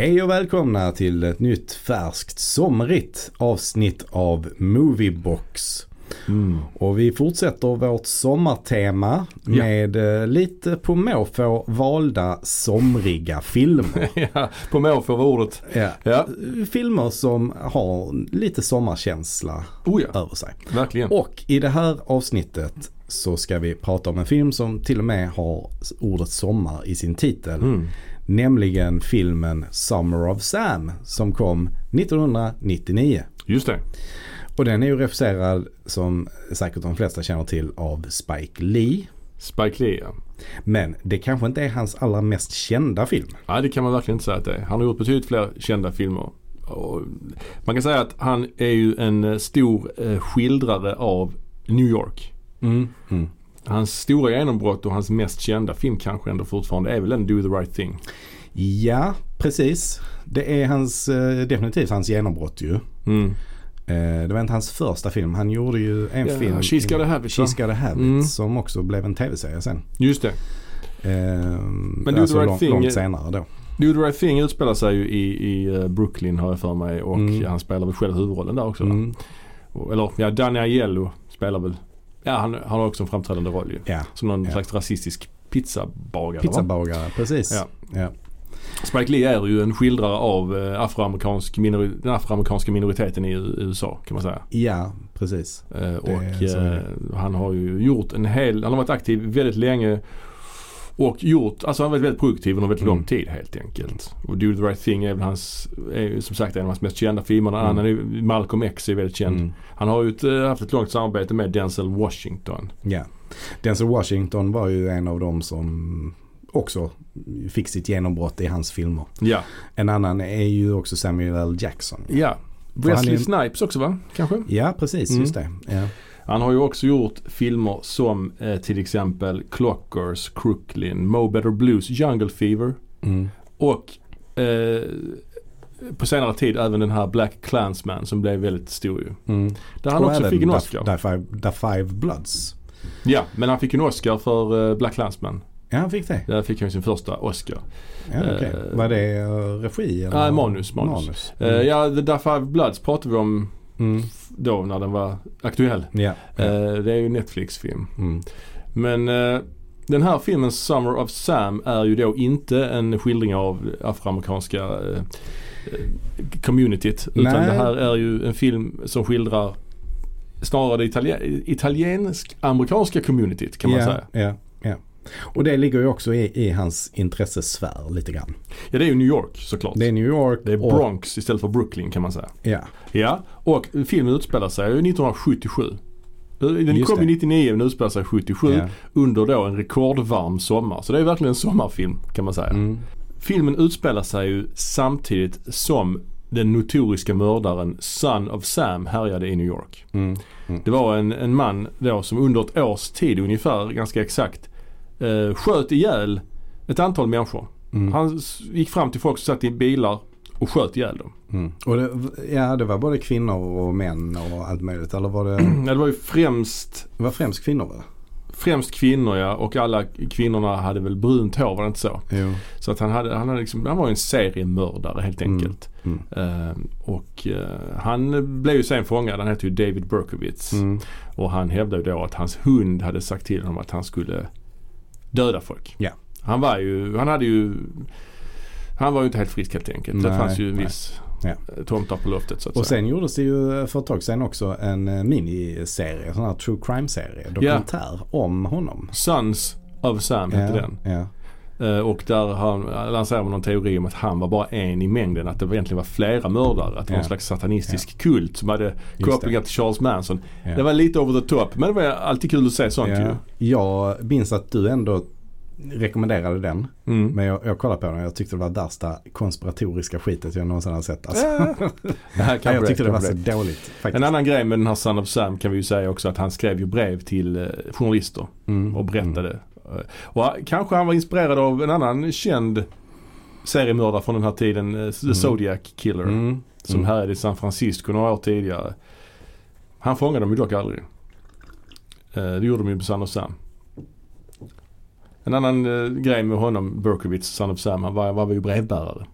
Hej och välkomna till ett nytt färskt somrigt avsnitt av Moviebox. Mm. Och vi fortsätter vårt sommartema Ja. med eh, lite på måfå valda somriga filmer. ja, på måfå var ordet. ja. Ja, Filmer som har lite sommarkänsla oh ja, över sig. verkligen. Och i det här avsnittet så ska vi prata om en film som till och med har ordet sommar i sin titel. Mm. Nämligen filmen Summer of Sam som kom 1999. Just det. Och den är ju regisserad som säkert de flesta känner till av Spike Lee. Spike Lee ja. Men det kanske inte är hans allra mest kända film. Nej, det kan man verkligen inte säga att det är. Han har gjort betydligt fler kända filmer. Och man kan säga att han är ju en eh, stor eh, skildrare av New York. Mm. Hans stora genombrott och hans mest kända film kanske ändå fortfarande är väl en Do the right thing. Ja, precis. Det är hans, eh, definitivt hans genombrott ju. Mm. Eh, Det var inte hans första film. Han gjorde ju en Ja, film. She's Gotta Have It, va? She's Gotta Have It. Mm. Som också blev en tv-serie sen. Just det. Men Do the alltså Right lång, Thing- långt senare då. Do the right thing utspelar sig ju i, i eh, Brooklyn har jag för mig och Mm. han spelar väl själv huvudrollen där också. Mm. Eller ja, Danny Aiello spelar väl. Ja han, han har också en framträdande roll ju. Ja, Som någon Ja. slags rasistisk pizzabagare va? pizzabagare, precis. Ja. Ja. Spike Lee är ju en skildrare av eh, afroamerikansk minori- den afroamerikanska minoriteten i USA kan man säga. ja, precis. Eh, och eh, han har ju gjort en hel, han har varit aktiv väldigt länge och gjort, alltså han har varit väldigt produktiv under väldigt Mm. lång tid helt enkelt. Och Do the right thing är väl hans, är som sagt en av hans mest kända filmer. Mm. annan är Malcolm X är väldigt känd. Mm. Han har ju ett, eh, haft ett långt samarbete med Denzel Washington. Ja. Denzel Washington var ju en av dem som också fick sitt genombrott i hans filmer. Ja, En annan är ju också Samuel L. Jackson. ja. Han Wesley är- Snipes också va? Kanske? Ja, precis. Mm. Just det. Ja. Han har ju också gjort filmer som eh, till exempel Clockers, Crooklyn, Mo Better Blues, Jungle Fever Mm. och eh, på senare tid även den här Black Klansman som blev väldigt stor ju. Mm. Där han Och också fick en The- Oscar. The Five, The Five Bloods. Ja, men han fick en Oscar för eh, Black Klansman. Ja, han fick det. Där fick han sin första Oscar. Ja, okej. Eh, Var det uh, regi? Eller? Nej, manus, manus. Mm. Eh, ja, The, The Five Bloods pratade vi om Mm. då när den var aktuell. Ja. ja. Eh, det är ju Netflix-film. Mm. Men eh, den här filmen Summer of Sam är ju då inte en skildring av afroamerikanska eh, eh, communityt. Utan Nej. det här är ju en film som skildrar snarare det italien- italiensk-amerikanska communityt kan man ja, säga. Ja, ja. Och det ligger ju också i, i hans intressesfär lite grann. Ja det är ju New York såklart. Det är New York Det är och- Bronx istället för Brooklyn kan man säga. Ja, Ja, och filmen utspelar sig ju 1977. Den Just kom ju det. 99 men utspelar sig 77 ja. under då en rekordvarm sommar. Så det är verkligen en sommarfilm kan man säga. Mm. Filmen utspelar sig ju samtidigt som den notoriska mördaren Son of Sam härjade i New York. Mm. Det var en, en man då som under ett års tid ungefär, ganska exakt, eh, sköt ihjäl ett antal människor. Mm. Han gick fram till folk som satt i bilar och sköt ihjäl dem. Mm. Och det, ja, det var både kvinnor och män och allt möjligt. Eller var det, Ja, det var ju främst, det var främst kvinnor va? främst kvinnor ja och alla kvinnorna hade väl brunt hår var det inte så? Jo. Så att han, hade, han, hade liksom, han var ju en seriemördare helt Mm. enkelt. Mm. Eh, och eh, han blev ju sen fångad. Han hette ju David Berkowitz. Mm. Och han hävdade ju då att hans hund hade sagt till honom att han skulle döda folk. Ja. Han var ju, han hade ju han var ju inte helt frisk helt enkelt. det Nej, fanns ju en viss Ja. eh, tomtar på loftet så att Och säga. sen gjordes det ju för ett tag sedan också en eh, miniserie, en sån här true crime-serie, dokumentär om honom. Sons of Sam hette den. Ja. Eh, och där han, lanserade man någon teori om att han var bara en i mängden. Att det egentligen var flera mördare. Att det var Ja. en slags satanistisk kult som hade Just kopplingar till Charles Manson. Ja. Det var lite over the top men det var alltid kul att se sånt ja. Jag minns att du ändå rekommenderade den. Mm. Men jag, jag kollade på den och jag tyckte det var värsta konspiratoriska skitet jag någonsin har sett. Alltså. Ja, kanske jag tyckte det var så dåligt faktiskt. En annan grej med den här Son of Sam kan vi ju säga också att han skrev ju brev till eh, journalister Mm. och berättade. Eh, Och kanske han var inspirerad av en annan känd seriemördare från den här tiden, eh, The Mm. Zodiac Killer. Mm. Som Mm. härjade i San Francisco några år tidigare. Han fångade dem ju dock aldrig. Det gjorde de ju på Son of Sam. En annan eh, grej med honom, Berkowitz, Son of Sam, han var, var ju brevbärare.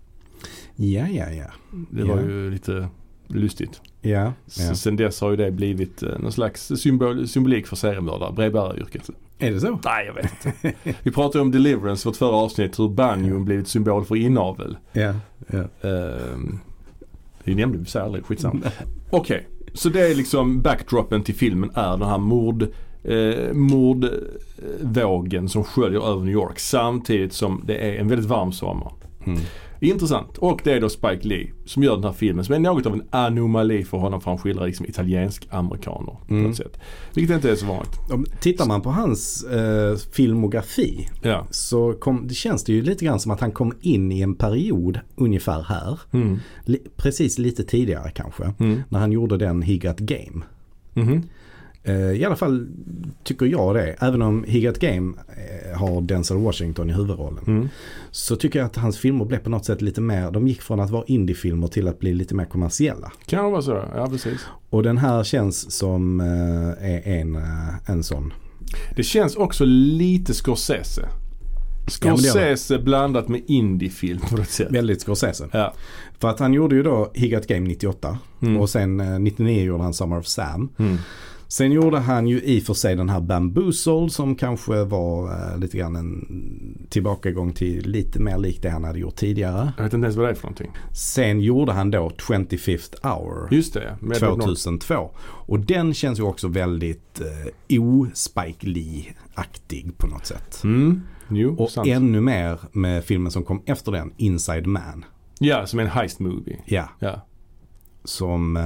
Ja, ja, ja. Det Ja. var ju lite lustigt. Ja, ja. Sen dess har ju det blivit eh, någon slags symbol, symbolik för seriemördare, brevbäraryrket. Är det så? Nej jag vet inte. Vi pratade om Deliverance, vårt förra avsnitt, hur banjon blivit symbol för inavel. Ja, ja. Ehm, det nämnde vi så aldrig, skitsamma. Okej, så det är liksom backdropen till filmen är den här mord eh, mordvågen som sköljer över New York samtidigt som det är en väldigt varm sommar. Mm. Intressant. Och det är då Spike Lee som gör den här filmen som är något av en anomali för honom för han skildrar liksom italiensk-amerikaner på Mm. något sätt. Vilket inte är så vanligt. Om, tittar man på hans eh, filmografi Ja. så kom, det känns det ju lite grann som att han kom in i en period ungefär här. Mm. Li, precis lite tidigare kanske. Mm. När han gjorde den He Got Game. Mhm. Eh, I alla fall tycker jag det. Även om He Got Game eh, har Denzel Washington i huvudrollen. Mm. Så tycker jag att hans filmer blev på något sätt lite mer, de gick från att vara indiefilmer till att bli lite mer kommersiella. Kan det vara så? Ja precis. Och den här känns som eh, är en, eh, en sån. Det känns också lite Scorsese. Ja. Scorsese blandat med indiefilm på något sätt. Väldigt Scorsese. Ja. För att han gjorde ju då He Got Game 98 Mm. och sen eh, 99 gjorde han Summer of Sam. Mm. Sen gjorde han ju i och för sig den här Bamboozled som kanske var eh, lite grann en tillbakagång till lite mer likt det han hade gjort tidigare. Jag vet inte ens vad det är för någonting. Sen gjorde han då 25th hour Just det, med Edward Norton. 2002. Och den känns ju också väldigt eh, o-Spike Lee-aktig på något sätt. Mm. Jo, Och sant. ännu mer med filmen som kom efter den, Inside Man. Ja, som en heist movie. Ja, Ja. som, eh,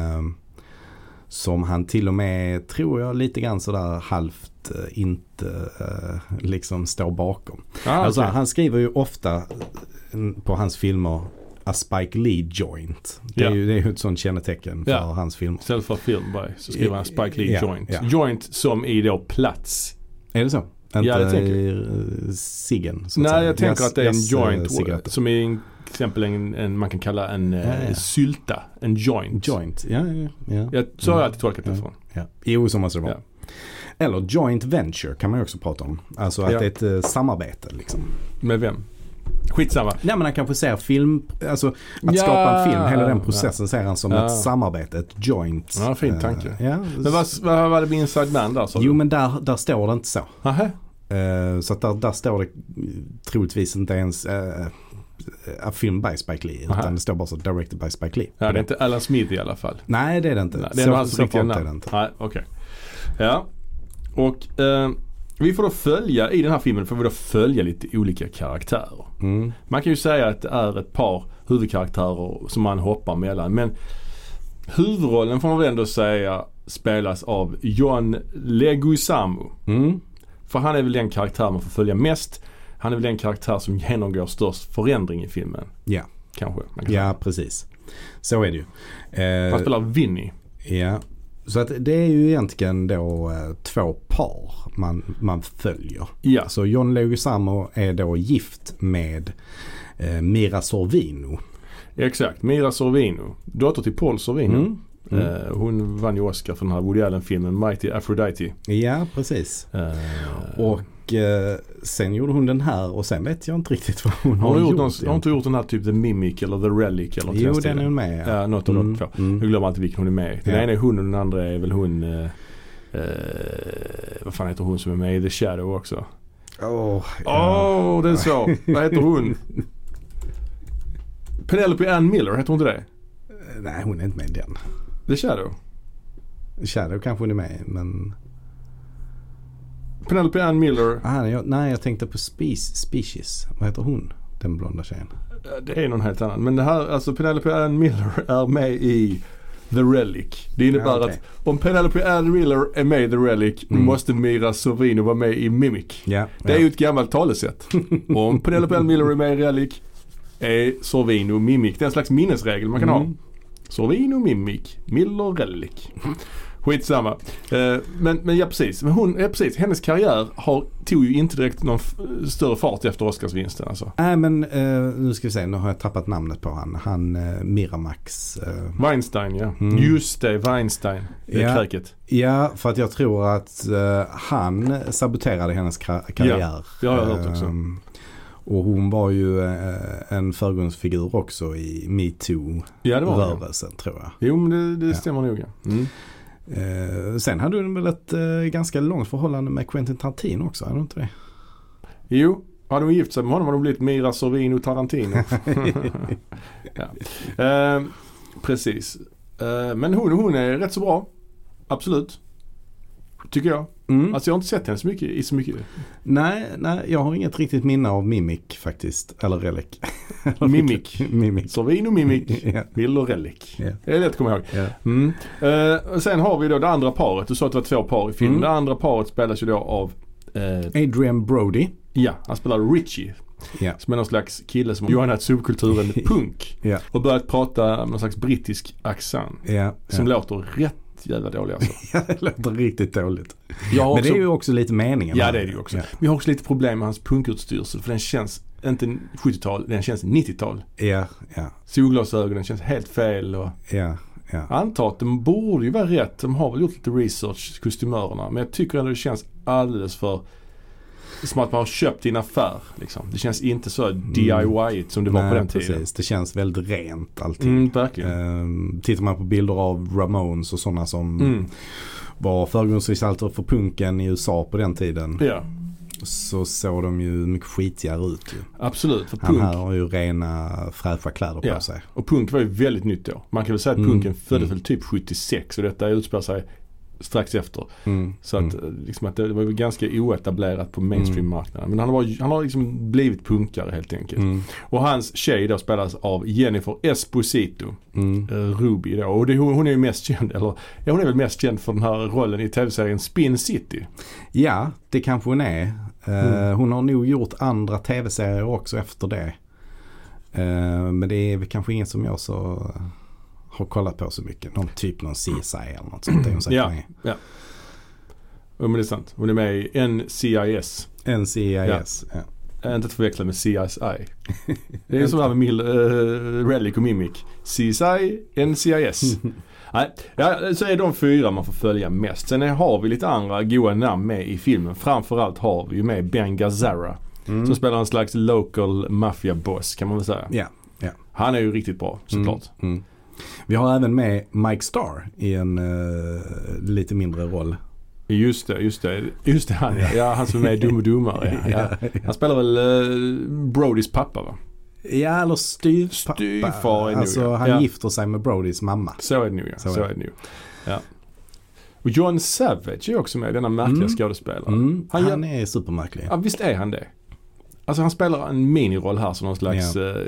som han till och med, tror jag, lite grann sådär halvt eh, inte eh, liksom står bakom. Ah, Alltså okej. han skriver ju ofta eh, på hans filmer A Spike Lee joint. Det är, Ja. ju, det är ju ett sånt kännetecken för Ja. hans filmer. Istället för film by så skriver han Spike Lee Ja, Joint. Joint som i då plats. Är det så? Inte Ja, det tänker eh, ciggen? så att Nej, jag tänker Jas- att det är en joint. cigaretter. Som är en, till exempel en, en, man kan kalla en eh, Ja, ja. sylta. En joint. Joint, ja, ja, ja. Så har jag alltid tolkat det Ja. från. ja. Jo, så måste det vara. Ja. Eller joint venture kan man ju också prata om. Alltså att Ja. det är ett eh, samarbete liksom. Med vem? Skitsamma. Nej men han kanske ser film, alltså att Ja. skapa en film, hela den processen ser han som Ja. ett samarbete, ett joint. Ja, fin eh, tanke. ja. Men vad, vad var det med Inside Man där Jo du? men där, där står det inte så. Nähä? Eh, så att där, där står det troligtvis inte ens uh, A film by Spike Lee. Aha. Utan det står bara så directed by Spike Lee. Ja, det är inte Alan Smith i alla fall. Nej det är det inte. Nej, det är nog hans så riktiga farligt är det namn. inte. Nej, okej. Ja. Och eh, vi får då följa, i den här filmen får vi då följa lite olika karaktärer. Mm. Man kan ju säga att det är ett par huvudkaraktärer som man hoppar mellan. Men huvudrollen får man väl ändå säga spelas av John Leguizamo. Mm. För han är väl den karaktär man får följa mest. Han är väl den karaktär som genomgår störst förändring i filmen. Ja. Kanske. Kan säga. ja precis. Så är det ju. Eh, Han spelar Vinny. Ja, så att det är ju egentligen då eh, två par man, man följer. Ja. Så John Leguizamo är då gift med eh, Mira Sorvino. Exakt. Mira Sorvino. Dotter till Paul Sorvino. Mm. Mm. Eh, hon vann ju Oscar för den här Woody Allen-filmen Mighty Aphrodite. Ja, precis. Eh, Och eh, sen gjorde hon den här och sen vet jag inte riktigt vad hon har, har, gjort någon, har hon inte gjort den här typ The Mimic eller The Relic eller något jo, den den är hon med. Ja, något av de Mm, två. mm. Jag glömmer alltid vilken hon är med. Den Ja. ena är hon och den andra är väl hon eh, eh, vad fan heter hon som är med i The Shadow också? Åh, Åh, ja. det är så. Vad heter hon? Penelope Ann Miller, heter hon inte det? Nej, hon är inte med i den. The Shadow? Shadow kanske hon är med men... Penelope Ann Miller, Ah, jag, nej, jag tänkte på Species. Species. Vad heter hon? Den blonda tjejen. eh, det är någon helt annan. Men det här, alltså Penelope Ann Miller är med i The Relic. Det innebär Ja, okej. att om Penelope Ann Miller är med i The Relic Mm. måste Mira Sorvino vara med i Mimic. Ja, Det är ju ett gammalt talesätt. om Penelope Ann Miller är med i Relic är Sorvino Mimic. Det är en slags minnesregel man kan ha. Mm. Sorvino Mimic, Miller Relic. Skitsamma. Eh, men, men ja precis. Men hon, ja, precis. Hennes karriär har, tog ju inte direkt någon större fart efter Oscarsvinsten alltså. Nej men eh, nu ska vi se, nu har jag tappat namnet på han. Han eh, Miramax. Eh, Weinstein ja. Mm. Just det, Weinstein. Det Ja. kräket. ja, för att jag tror att eh, han saboterade hennes karriär. det har jag hört också. Ehm, Och hon var ju en förgrundsfigur också i Ja, metoo-rörelsen tror jag. Jo, men det, det Ja. stämmer nog. Ja. Mm. Eh, sen hade hon väl ett eh, ganska långt förhållande med Quentin Tarantino också, hade hon inte det? Jo, hade hon gift sig med honom hade hon blivit Mira Sorvino Tarantino. ja. eh, precis. Eh, men hon, hon är rätt så bra. Absolut. Tycker jag. Mm. Alltså jag har inte sett henne så mycket, i så mycket. nej, nej, jag har inget riktigt minne av Mimic faktiskt. Eller Relic. Mimic. Mimic. Sorvino, Mimic, ja, Bill och Relic. ja, Det är lätt att komma ihåg. ja. Mm. Och sen har vi då det andra paret. Du sa att det var två par i filmen. Mm. Det andra paret spelas ju då av eh, Adrian Brody. Ja, han spelar Richie. Ja. Som är någon slags kille som har joinat subkulturen punk. Ja. Och börjat prata med någon slags brittisk accent. Ja, Som låter rätt jävla dålig alltså. ja, det låter riktigt dåligt. Har Men också, det är ju också lite meningen. Ja det är det ju också. Ja, Men jag har också lite problem med hans punkutstyrsel. För den känns inte 70-tal, den känns 90-tal. ja, ja, Solglasögonen känns helt fel. Och ja. ja. antar att de borde ju vara rätt. De har väl gjort lite research, kostymörerna. Men jag tycker ändå det känns alldeles för som att man har köpt i en affär. Liksom. Det känns inte så DIY som det var Nej, på den tiden. precis. Det känns väldigt rent allting. Mm, verkligen. Ehm, tittar man på bilder av Ramones och sådana som Mm. var förgrundsgestalter för punken i USA på den tiden. Ja, Så såg de ju mycket skitigare ut ju. absolut. För Han punk, här har ju rena fräscha kläder på Ja. sig. och punk var ju väldigt nytt då. Man kan väl säga att Mm, punken föddes mm. väl typ 76 och detta utspelar sig strax efter. Mm. Så att, mm. liksom att det var ganska oetablerat på mainstream-marknaden. Men han har, han har liksom blivit punkare helt enkelt. Mm. Och hans tjej då spelas av Jennifer Esposito, Mm. eh, Ruby då. Och det, hon är ju mest känd, eller ja, hon är väl mest känd för den här rollen i tv-serien Spin City. Ja, det kanske hon är. Eh, Mm. Hon har nog gjort andra tv-serier också efter det. Eh, men det är väl kanske inget som jag så eh, har kollat på så mycket. Någon typ någon CSI eller något sånt hon Ja. med. Ja men det är sant. Hon är med i NCIS. NCIS. Ja. Äh, Inte att förväxla med CSI. Det är som det här med Mil, uh, Relic och Mimic. CSI, NCIS. Nej, ja, så är de fyra man får följa mest. Sen har vi lite andra goa namn med i filmen. Framförallt har vi ju med Ben Gazzara. Mm. Som spelar en slags local mafia boss kan man väl säga. Ja. Han är ju riktigt bra såklart. Mm. Mm. Vi har även med Mike Starr i en eh, lite mindre roll. Just det, just det. Just det han ja. ja han som är Dum och Dummare. Ja, ja. Han spelar väl uh, Brodys pappa va? Ja, eller styvpappa. Styvfar är nog, Alltså ja. han Ja. gifter sig med Brodys mamma. Så är det nog ja. Så Så, är det. nog. Ja. Och John Savage är också med, denna märkliga Mm. skådespelare. Mm. Han Han, är supermärklig. Ja visst är han det. Alltså han spelar en miniroll här som någon slags eh,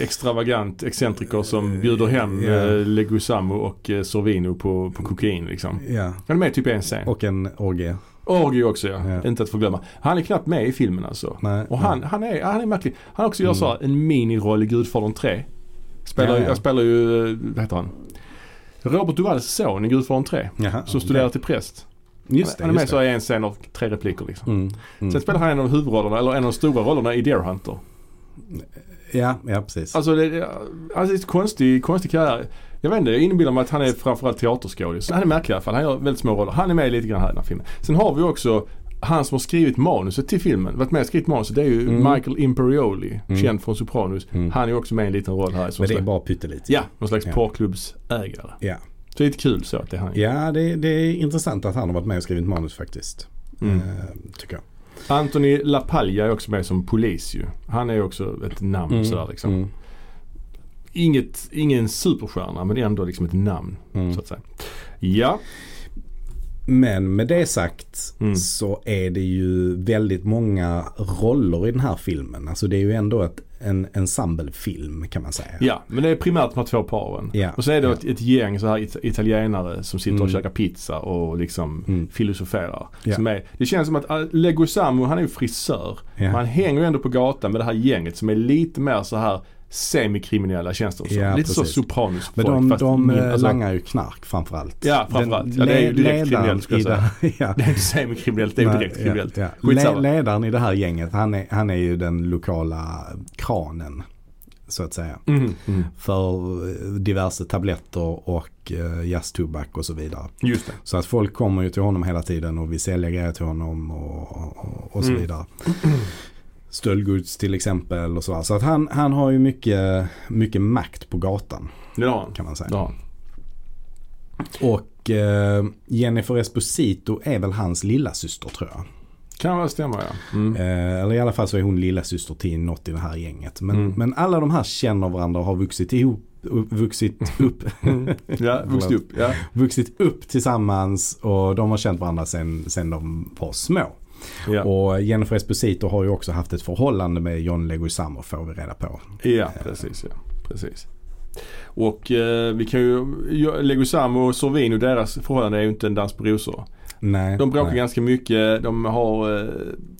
extravagant excentriker som bjuder hem Ja. eh, Leguizamo och eh, Sorvino på, på kokain liksom. Ja. Han är med typ en scen. Och en orgie. Orgie också ja. Ja. inte att förglömma. Han är knappt med i filmen alltså. Nej, Och han, han, är, han är märklig. Han också gör Mm. så här, en miniroll i Gudfadern 3. Spelar, Ja, ja. Jag spelar ju, eh, vad heter han? Robert Duvalls son i Gudfadern 3. Jaha, Som studerar till präst. Just det, han är med så i en scen av tre repliker liksom. Mm. Mm. Sen spelar han en av huvudrollerna, eller en av de stora rollerna i Deer Hunter. Ja, ja precis. Alltså det, alltså det är konstig, konstig karriär. Jag vet inte, jag inbillar mig att han är framförallt teaterskådis. Han är märklig i alla fall. Han gör väldigt små roller. Han är med lite grann här i den här filmen. Sen har vi också han som har skrivit manuset till filmen. Varit med och skrivit manuset. Det är ju Mm. Michael Imperioli. Mm. Känd från Sopranos. Mm. Han är också med i en liten roll här. Men det är bara pyttelite. ja, någon slags Ja. porrklubbsägare. Ja, Så det är lite kul så att det är han. ja det, det är intressant att han har varit med och skrivit manus faktiskt. Eh, tycker jag. Anthony LaPaglia är också med som polis ju. Han är också ett namn sådär liksom. Mm. Inget, ingen superstjärna men ändå liksom ett namn. Mm. Så att säga. Ja. Men med det sagt Mm. så är det ju väldigt många roller i den här filmen. Alltså det är ju ändå ett, en ensemblefilm kan man säga. Ja, men det är primärt de här två paren. Ja, Och så är det ja. ett, ett gäng så här it- italienare som sitter och Mm. käkar pizza och liksom Mm. filosoferar. Ja. Som är, det känns som att uh, Leguizamo han är ju frisör. Ja. Men han hänger ju ändå på gatan med det här gänget som är lite mer så här semikriminella känns det som. Ja, lite så precis. sopranos Men de, fast de min- eh, alltså, langar ju knark framförallt. Ja, framförallt. Den Ja, det är ju direkt kriminellt, ska jag säga. det- ja. Det är inte semikriminellt, det är Nej, direkt kriminellt. Ja, ja. Le- ledaren i det här gänget, han är, han är ju den lokala kranen. Så att säga. Mm, mm. För eh, diverse tabletter och eh, jazztobak och så vidare. Just det. Så att folk kommer ju till honom hela tiden och vill sälja grejer till honom och, och, och så Mm. vidare. stöldgods till exempel och så. Så att han, han har ju mycket, mycket makt på gatan han. kan man säga. Han. Och eh, Jennifer Esposito är väl hans lilla syster tror jag. Kan väl stämma ja. Mm. Eh, eller i alla fall så är hon lilla syster till något i det här gänget. Men, Mm. men alla de här känner varandra och har vuxit ihop vuxit upp, Ja, vuxit upp. Ja. vuxit upp tillsammans och de har känt varandra sen, sen de var små. Ja. Och Jennifer Esposito har ju också haft ett förhållande med John Leguizamo får vi reda på. ja, precis. Ja. precis. Och eh, vi kan ju, Leguizamo och Sorvino, deras förhållande är ju inte en dans på rosor. Nej, De bråkar nej. ganska mycket, de har eh,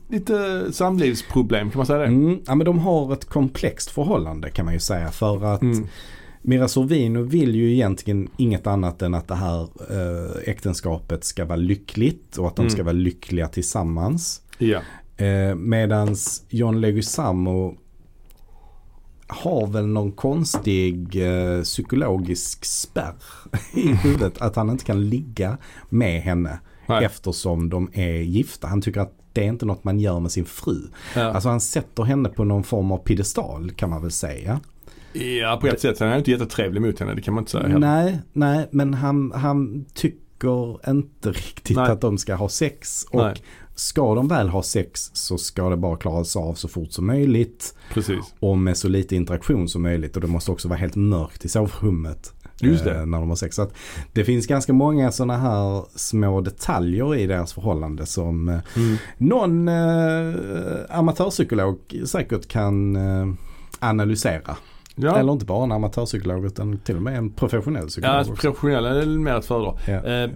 lite samlivsproblem, kan man säga det? Mm, ja men de har ett komplext förhållande kan man ju säga för att Mm. Mira Sorvino vill ju egentligen inget annat än att det här eh, äktenskapet ska vara lyckligt och att de Mm. ska vara lyckliga tillsammans. Ja. Eh, medans John Leguizamo har väl någon konstig eh, psykologisk spärr i huvudet att han inte kan ligga med henne Nej. eftersom de är gifta. Han tycker att det är inte något man gör med sin fru. Ja. Alltså han sätter henne på någon form av piedestal kan man väl säga. Ja, på ett sätt. Han är inte jättetrevlig mot henne, det kan man inte säga heller. Nej, nej, men han, han tycker inte riktigt Nej. att de ska ha sex. Och Nej. ska de väl ha sex så ska det bara klaras av så fort som möjligt. Precis. Och med så lite interaktion som möjligt. Och det måste också vara helt mörkt i sovrummet. Just det. eh, När de har sex. Så det finns ganska många sådana här små detaljer i deras förhållande som eh, Mm. någon eh, amatörpsykolog säkert kan eh, analysera. Ja. Eller inte bara en amatörpsykolog utan till och med en professionell psykolog. Ja, också. professionella är mer att föredra. Ja. Eh,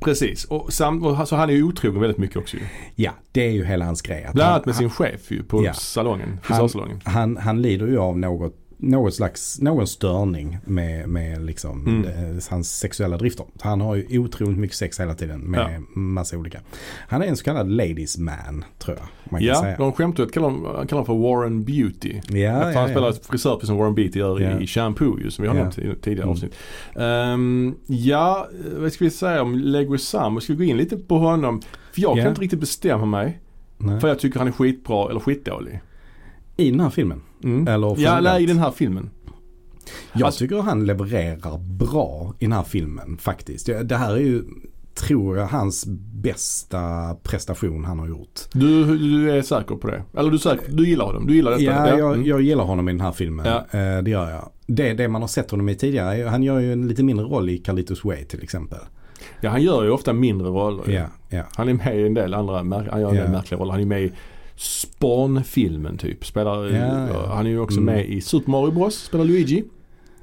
precis, och, sam, och så han är ju otrogen väldigt mycket också ju. ja, det är ju hela hans grej. Bland han, annat med sin chef ju på Ja. salongen, Han- frisörsalongen. han, han lider ju av något något slags, någon störning med, med liksom Mm. det, hans sexuella drifter. Han har ju otroligt mycket sex hela tiden med massa olika. Han är en så kallad ladies man tror jag man kan Ja, säga. de skämtar kallar honom kallar för Warren Beauty. Ja, ja, han ja. spelar frisör precis som Warren Beatty gör Ja. i Shampoo ju, som vi har Ja. nämnt i tidigare Mm. avsnitt. Ehm, ja, vad ska vi säga om Leguizamo? Ska vi gå in lite på honom? För jag Ja. kan inte riktigt bestämma mig. Nej. För jag tycker han är skitbra eller skitdålig. I den här filmen. Mm. Eller Ja, nej, i den här filmen. Jag Alltså- tycker han levererar bra i den här filmen faktiskt. Det här är ju, tror jag, hans bästa prestation han har gjort. Du, du är säker på det? Eller du, säker, du gillar honom? Du gillar detta? Ja, jag, Mm. jag gillar honom i den här filmen. Ja. Eh, Det gör jag. Det, det man har sett honom i tidigare, han gör ju en lite mindre roll i Carlitos Way till exempel. ja, han gör ju ofta mindre roller. Ja, ja. Han är med i en del andra, han gör en del Ja. märkliga roller. Han är med i Spawn-filmen typ. Spelar, Ja, ja. Han är ju också Mm. med i Super Mario Bros. Spelar Luigi.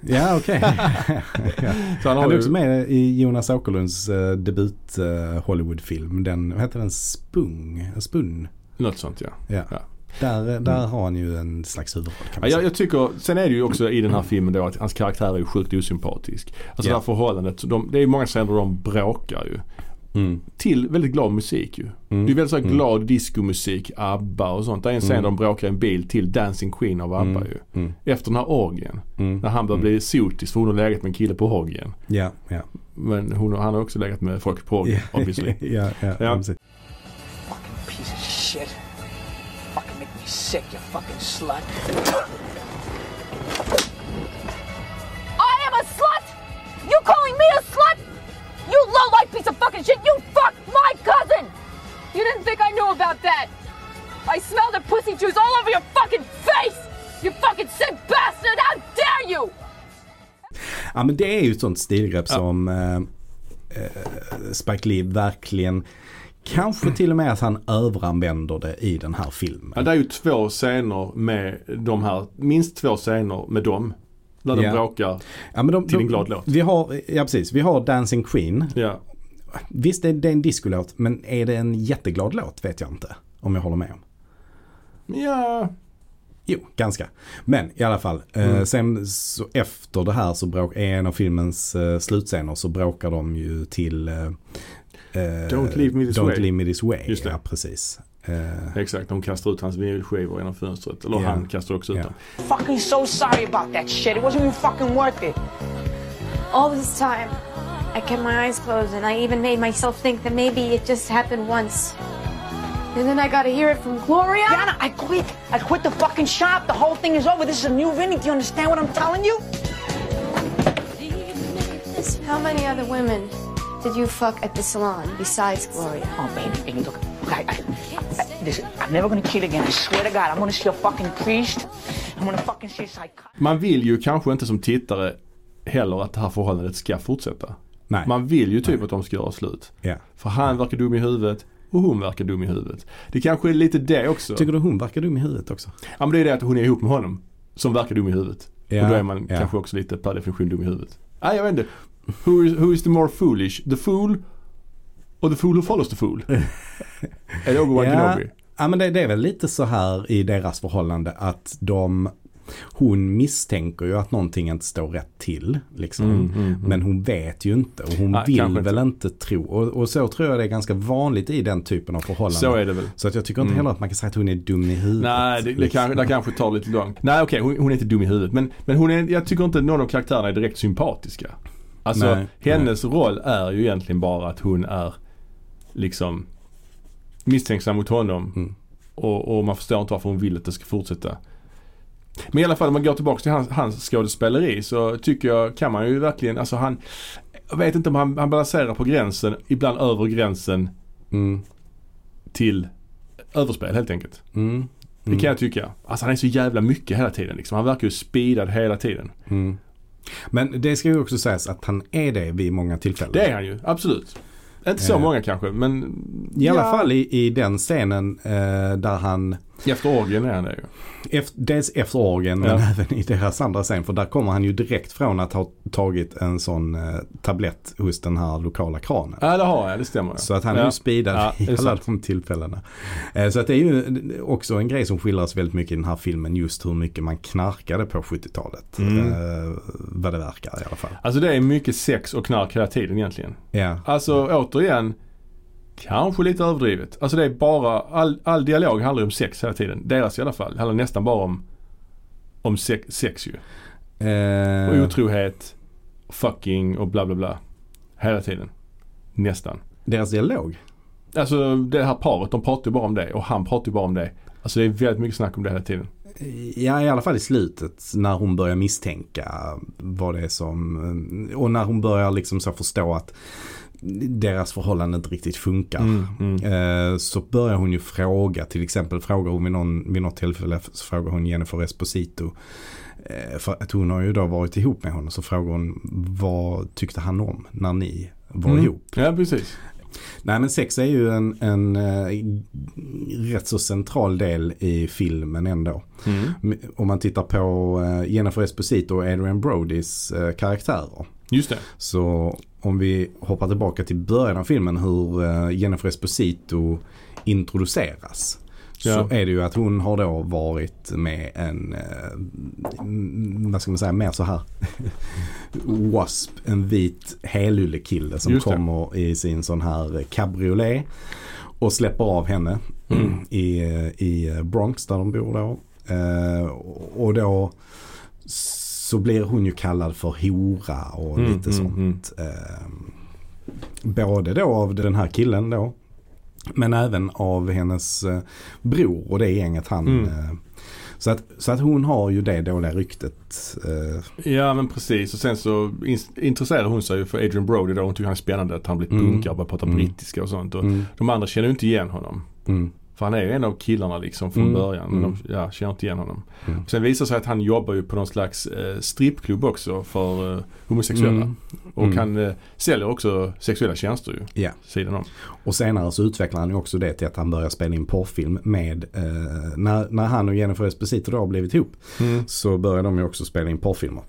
Ja, okej. Så han Han är ju, också med i Jonas Åkerlunds uh, debut uh, Hollywoodfilm. Den, vad heter den? Spung? Spun? något sånt ja. Ja. Ja. Där, där har han ju en slags huvudroll kan Ja, man jag, säga. jag tycker, sen är det ju också i den här filmen då att hans karaktär är ju sjukt osympatisk. Alltså Ja. det här förhållandet, de, det är ju många scener där de bråkar ju. Mm. Till väldigt glad musik ju. Mm. Det är väldigt så här Mm. glad diskomusik, ABBA och sånt. Det är en scen Mm. där de bråkar i en bil till Dancing Queen av ABBA Mm. ju. Mm. Efter den här orgien. Mm. När han börjar Mm. bli sotis för hon har legat med en kille på orgien. Ja, ja. Men hon, han har också legat med folk på orgien obviously. ja, ja, Ja. Fucking piece of shit. Fucking make me sick, you fucking slut. I am a slut! You calling me a slut? You low-life piece of fucking shit! You fucked my cousin! You didn't think I knew about that? I smelled the pussy juice all over your fucking face! You fucking sick bastard! How dare you! Ja men det är ju ett sånt stilgrepp som eh, eh, Spike Lee verkligen Kanske till och med att han överanvänder det i den här filmen. Ja, det är ju två scener med de här, minst två scener med dem. Där de Ja. bråkar. Ja, men de, till en de- glad låt. Vi har, ja precis, vi har Dancing Queen. Ja. Visst det är, det en discolåt men är det en jätteglad låt vet jag inte. Om jag håller med om. Ja. Jo, ganska. Men i alla fall. Eh, Mm. sen så efter det här så bråkar, en av filmens eh, slutscener så bråkar de ju till eh, eh, Don't leave me this Don't way. leave me this way. Just det. Ja, precis. Eh, Exakt, de kastar ut hans vinylskivor genom fönstret. Eller Ja. han kastar också ut Ja. dem. Fucking so sorry about that shit. It wasn't even fucking worth it. All this time, I kept my eyes closed and I even made myself think that maybe it just happened once. And then I gotta hear it from Gloria? Yana, I quit. I quit the fucking shop. The whole thing is over. This is a new Vinny. Do you understand what I'm telling you? How many other women did you fuck at the salon besides Gloria? Oh, baby, baby, look. I, I, I, listen, I'm never gonna cheat again. I swear to God. I'm gonna see a fucking priest. I'm gonna fucking see a psychiatrist. Man vill ju kanske inte som tittare heller att det här förhållandet ska fortsätta. Nej. Man vill ju typ att de ska göra slut. Ja. För han verkar dum i huvudet och hon verkar dum i huvudet. Det kanske är lite det också. Tycker du hon verkar dum i huvudet också? Ja men det är det att hon är ihop med honom som verkar dum i huvudet. Ja, och då är man ja. kanske också lite per definition dum i huvudet. Nej jag vet inte. Who is, who is the more foolish? The fool or the fool who follows the fool? är det Obi-Wan Ja, Kenobi? ja men det, det är väl lite så här i deras förhållande att de hon misstänker ju att någonting inte står rätt till. Liksom. Mm, mm, mm. Men hon vet ju inte och hon Nej, vill väl inte tro. Och, och så tror jag det är ganska vanligt i den typen av förhållanden. Så är det väl. Så att jag tycker inte Mm. heller att man kan säga att hon är dum i huvudet. Nej, det, det, liksom. kanske, det kanske tar lite långt. Nej okej, hon, hon är inte dum i huvudet. Men, men hon är, jag tycker inte någon av karaktärerna är direkt sympatiska. Alltså Nej, hennes roll är ju egentligen bara att hon är liksom misstänksam mot honom. Mm. Och, och man förstår inte varför hon vill att det ska fortsätta. Men i alla fall om man går tillbaka till hans, hans skådespeleri så tycker jag kan man ju verkligen, alltså han jag vet inte om han, han balanserar på gränsen, ibland över gränsen Mm. till överspel helt enkelt. Mm. Det kan jag tycka. Alltså han är så jävla mycket hela tiden liksom. Han verkar ju speedad hela tiden. Mm. Men det ska ju också sägas att han är det vid många tillfällen. Det är han ju, absolut. Inte så Eh. många kanske men I alla ja, fall i, i den scenen eh, där han Efter orgien är han det ju. Efter, dels efter orgen men Ja. även i deras andra scen. För där kommer han ju direkt från att ha tagit en sån eh, tablett hos den här lokala kranen. Ja det har jag, det stämmer. Så att han är ja. ju speedad Ja, i är alla sant. de tillfällena. Eh, Så att det är ju också en grej som skildras väldigt mycket i den här filmen. Just hur mycket man knarkade på 70-talet. Mm. Eh, vad det verkar i alla fall. Alltså det är mycket sex och knark hela tiden egentligen. Ja. Alltså återigen, kanske lite överdrivet. Alltså det är bara, all, all dialog handlar om sex hela tiden. Deras i alla fall. Det handlar nästan bara om, om sex, sex ju. Och Eh, otrohet, fucking och bla bla bla. Hela tiden. Nästan. deras dialog. Alltså det här paret, de pratar ju bara om det och han pratar ju bara om det. Alltså det är väldigt mycket snack om det hela tiden. Ja, i alla fall i slutet när hon börjar misstänka vad det är som, och när hon börjar liksom så förstå att deras förhållande inte riktigt funkar. Mm, mm. Eh, Så börjar hon ju fråga, till exempel frågar hon vid, någon, vid något tillfälle så frågar hon Jennifer Esposito. eh, För att hon har ju då varit ihop med honom så frågar hon vad tyckte han om när ni var Mm. ihop. Ja precis. Nej men sex är ju en, en eh, rätt så central del i filmen ändå. Mm. Om man tittar på Jennifer Esposito och Adrian Brodys karaktärer. Just det. Så om vi hoppar tillbaka till början av filmen hur eh, Jennifer Esposito introduceras. Så Ja. är det ju att hon har då varit med en, eh, vad ska man säga, mer så här wasp, en vit helyllekille som kommer i sin sån här cabriolet och släpper av henne Mm. i, i Bronx där de bor då. Eh, och då så blir hon ju kallad för hora och Mm, lite mm, sånt. Eh, både då av den här killen då. Men även av hennes eh, bror och det gänget han. Mm. Eh, så, att, så att hon har ju det dåliga ryktet. Eh, Ja men precis och sen så in- intresserar hon sig ju för Adrian Brody då. Hon tycker han är spännande att han blivit Mm. och börjar prata Mm. brittiska och sånt. Och mm, De andra känner ju inte igen honom. mm, För han är ju en av killarna liksom från Mm, början. Men mm. de ja, känner inte igen honom. Mm. Sen visar det sig att han jobbar ju på någon slags eh, strippklubb också för eh, homosexuella. Mm. Och Mm. han eh, säljer också sexuella tjänster ju. Ja. Sidan om. Och senare så utvecklar han ju också det till att han börjar spela in porrfilm med, eh, när, när han och Jennifer Esposito då har blivit ihop så börjar de ju också spela in porrfilmer.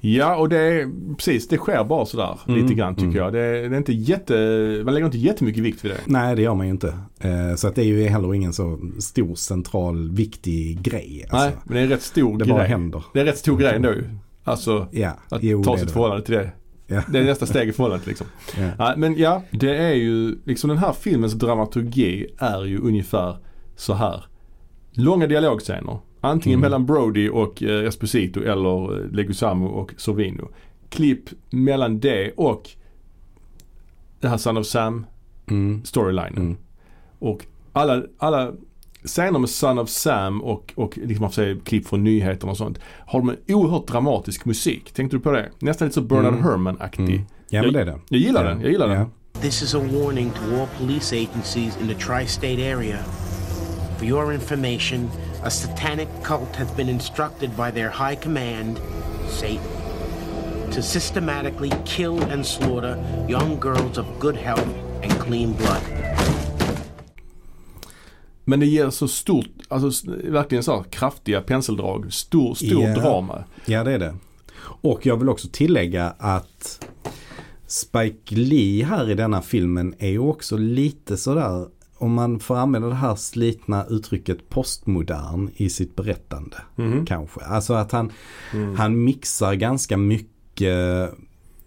Ja och det är precis, det sker bara sådär Mm, lite grann tycker mm. jag. Det, är- det är inte jätte, man lägger inte jättemycket vikt vid det. Nej det gör man ju inte. Eh, så att det är ju heller ingen så stor central viktig grej. Alltså, Nej, men det är en rätt stor det grej. bara händer. Det är en rätt stor grej ändå ju. Alltså Ja, att jo, ta det sitt det. förhållande till det. Ja. Det är nästa steg i förhållandet liksom. Ja. Men ja, det är ju liksom den här filmens dramaturgi är ju ungefär så här. Långa dialogscener. Antingen Mm. mellan Brody och eh, Esposito eller eh, Leguizamo och Sorvino. Klipp mellan det och det här Son of Sam Mm. storylinen. Mm. Och alla, alla scener med Son of Sam och, och liksom man se klipp från nyheterna och sånt. Har de en oerhört dramatisk musik. Tänkte du på det? Nästan lite så Bernard Mm. Herrmann-aktig. Mm. Ja men det är det. Jag gillar ja. den, jag gillar den. Ja. This is a warning to all police agencies in the tri state area. For your information, a satanic cult has been instructed by their high command, Satan, to systematically kill and slaughter young girls of good health and clean blood. Men det ger så stort, alltså verkligen så här kraftiga penseldrag. Stor, stor Ja. drama. Ja det är det. Och jag vill också tillägga att Spike Lee här i denna filmen är ju också lite sådär om man får använda det här slitna uttrycket postmodern i sitt berättande. Mhm. Kanske. Alltså att han, Mm. han mixar ganska mycket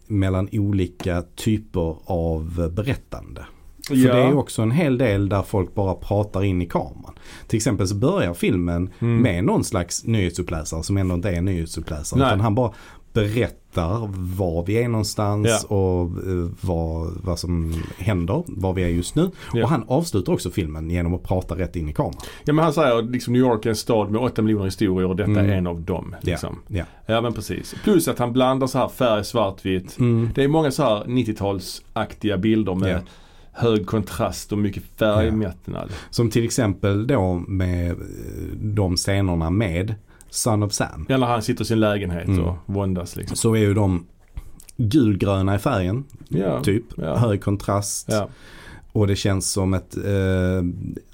mellan olika typer av berättande. För Ja. det är också en hel del där folk bara pratar in i kameran. Till exempel så börjar filmen Mm. med någon slags nyhetsuppläsare som ändå inte är nyhetsuppläsare. Nej. Utan han bara berättar var vi är någonstans Ja. och eh, vad, vad som händer, var vi är just nu. Ja. Och han avslutar också filmen genom att prata rätt in i kameran. Ja men han säger liksom New York är en stad med 8 miljoner historier och detta Mm. är en av dem. Liksom. Ja. Ja men precis. Plus att han blandar så här färg, svartvitt. Mm. Det är många så här 90-talsaktiga bilder med hög kontrast och mycket färgmättnad. Som till exempel då med eh, de scenerna med Son of Sam. Ja när han sitter i sin lägenhet Mm. och våndas liksom. Så är ju de gulgröna i färgen. Ja. Typ. Ja. Hög kontrast. Ja. Och det känns som ett eh,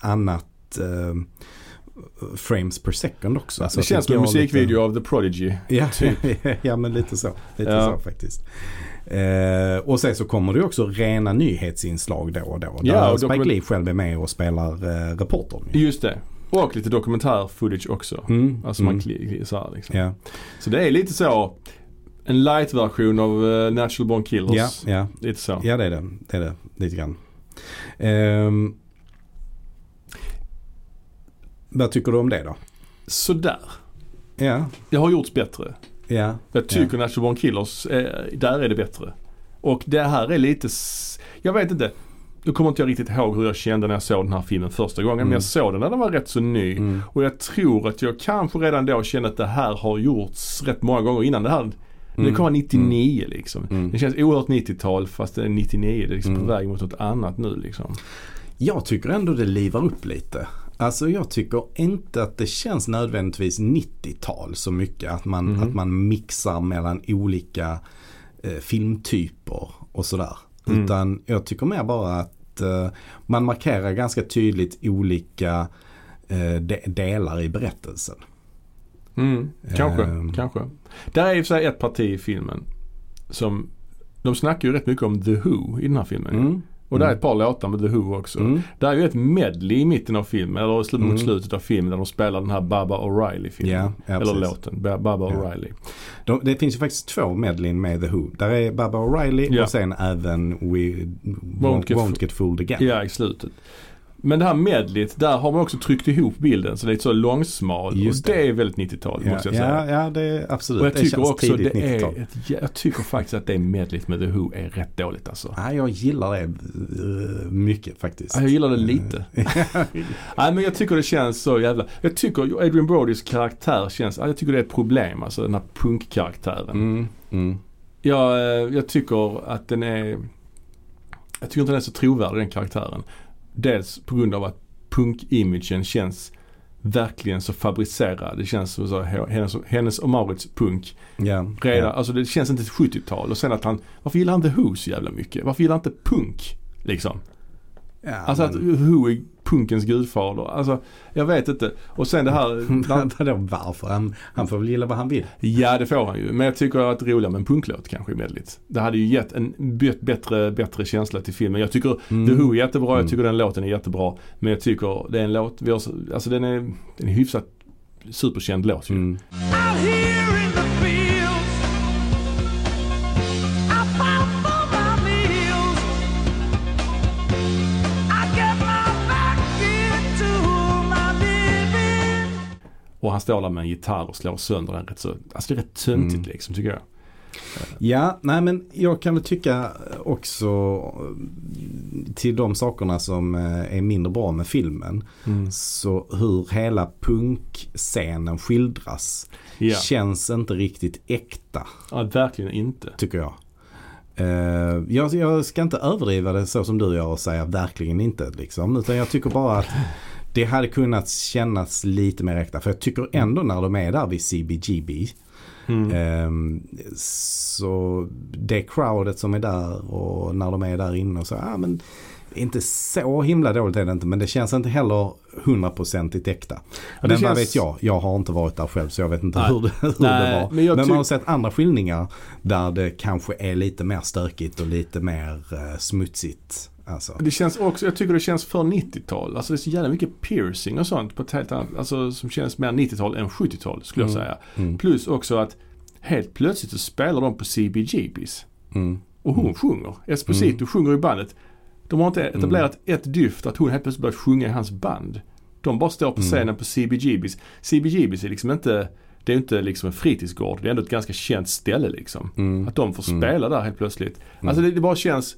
annat eh, frames per second också. det att känns som en musikvideo av The Prodigy. Ja, ja men lite så. Lite Ja. så faktiskt. Eh, och sen så kommer det också rena nyhetsinslag då och då. Där Ja, och Spike Lee själv är med och spelar eh, reportern. ju. Just det. Och lite dokumentär-footage också. Mm, Alltså man mm. så här liksom. Ja, Så det är lite så en light-version av uh, Natural Born Killers. ja, ja. Lite så. ja det är det. Det är det. Lite grann. Ehm, vad tycker du om det då? Sådär. Ja, Det har gjorts bättre. ja. Jag tycker Natural Born Killers, eh, där är det bättre. Och det här är lite, jag vet inte. Nu kommer inte jag riktigt ihåg hur jag kände när jag såg den här filmen första gången. Men Mm. jag såg den när den var rätt så ny. Mm. Och jag tror att jag kanske redan då kände att det här har gjorts rätt många gånger innan det här. Det Mm. kom 99 liksom. Mm. Det känns oerhört 90-tal fast det är 99. Det är liksom Mm. på väg mot något annat nu liksom. Jag tycker ändå det livar upp lite. Alltså jag tycker inte att det känns nödvändigtvis 90-tal så mycket. Att man, att man mixar mellan olika eh, filmtyper och sådär. Mm. Utan jag tycker mer bara att eh, man markerar ganska tydligt olika eh, de- delar i berättelsen. Mm, kanske, Ehm. kanske. Där är i och för sig ett parti i filmen som de snackar ju rätt mycket om The Who i den här filmen. Mm. Och där är Mm. ett par låtar med The Who också. Mm. Det är ju ett medley i mitten av filmen, eller mot Mm. slutet av filmen där de spelar den här Baba O'Reilly-filmen. Ja, ja, eller precis. låten, Ba- Baba Ja. O'Reilly. De, det finns ju faktiskt två medlin med The Who. Där är Baba O'Reilly och sen även We Won't, Won't Get won't get Fooled Again. Ja, i slutet. Men det här medlet, där har man också tryckt ihop bilden så det är så långsmal. Just och det det. är väldigt 90-tal Ja, måste jag säga. ja, ja, det är absolut. Och jag det tycker känns också tidigt det 90-tal. är ett, jag tycker faktiskt att det medlet med The Who är rätt dåligt alltså. Ja, jag gillar det eh, mycket faktiskt. Ja, jag gillar det lite. Nej men jag tycker det känns så jävla, jag tycker Adrian Brodys karaktär känns, ja, jag tycker det är ett problem alltså den här punkkaraktären. Mm, mm. Jag, eh, jag tycker att den är, jag tycker inte den är så trovärdig den karaktären. Dels på grund av att punk-imagen känns verkligen så fabricerad. Det känns som så, hennes, hennes och Maurits punk. Ja, Redan, ja. Alltså det känns inte ett 70-tal. Och sen att han, varför gillar han inte Who så jävla mycket? Varför gillar han inte punk? Liksom. Ja, Alltså att men- Who är punkens gudfader. Alltså jag vet inte. Och sen det här. Vadå varför? Han, han får väl gilla vad han vill. ja det får han ju. Men jag tycker att det är roligare med en punklåt kanske i medligt. Det hade ju gett en bättre, bättre känsla till filmen. Jag tycker Mm. The Who är jättebra. Mm. Jag tycker den låten är jättebra. Men jag tycker det är en låt, vi har, så- alltså den är, den är hyfsat superkänd låt ju. Mm. Och han står där med en gitarr och slår sönder den rätt så, alltså det är rätt töntigt Mm. liksom tycker jag. Ja, nej men jag kan väl tycka också till de sakerna som eh, är mindre bra med filmen. Mm. Så hur hela punkscenen skildras Ja. känns inte riktigt äkta ja, verkligen inte. tycker jag. Eh, jag. Jag ska inte överdriva det så som du gör och säga verkligen inte liksom. Utan jag tycker bara att det hade kunnat kännas lite mer äkta. För jag tycker ändå när de är där vid CBGB. Mm. ehm, så det crowdet som är där och när de är där inne och så. Ja, men inte så himla dåligt är det inte. Men det känns inte heller hundraprocentigt äkta. det men vad känns- vet jag? Jag har inte varit där själv så jag vet inte Nej. hur, det, hur Nej, det var. men Men, jag man har sett andra skildringar där det kanske är lite mer stökigt och lite mer eh, smutsigt. Alltså. Det känns också, jag tycker det känns för 90-tal. Alltså det är så jävla mycket piercing och sånt på ett helt annat, alltså som känns mer 90-tal än 70-tal skulle jag Mm. säga. Mm. Plus också att helt plötsligt så spelar de på CBGBs. Mm. Och hon sjunger. Esposito sjunger i bandet. De har inte etablerat ett dyft att hon helt plötsligt börjat sjunga i hans band. De bara står på Mm. scenen på CBGBs. CBGBs är liksom inte, det är inte liksom en fritidsgård. Det är ändå ett ganska känt ställe liksom. Mm. Att de får Mm. spela där helt plötsligt. Alltså det, det bara känns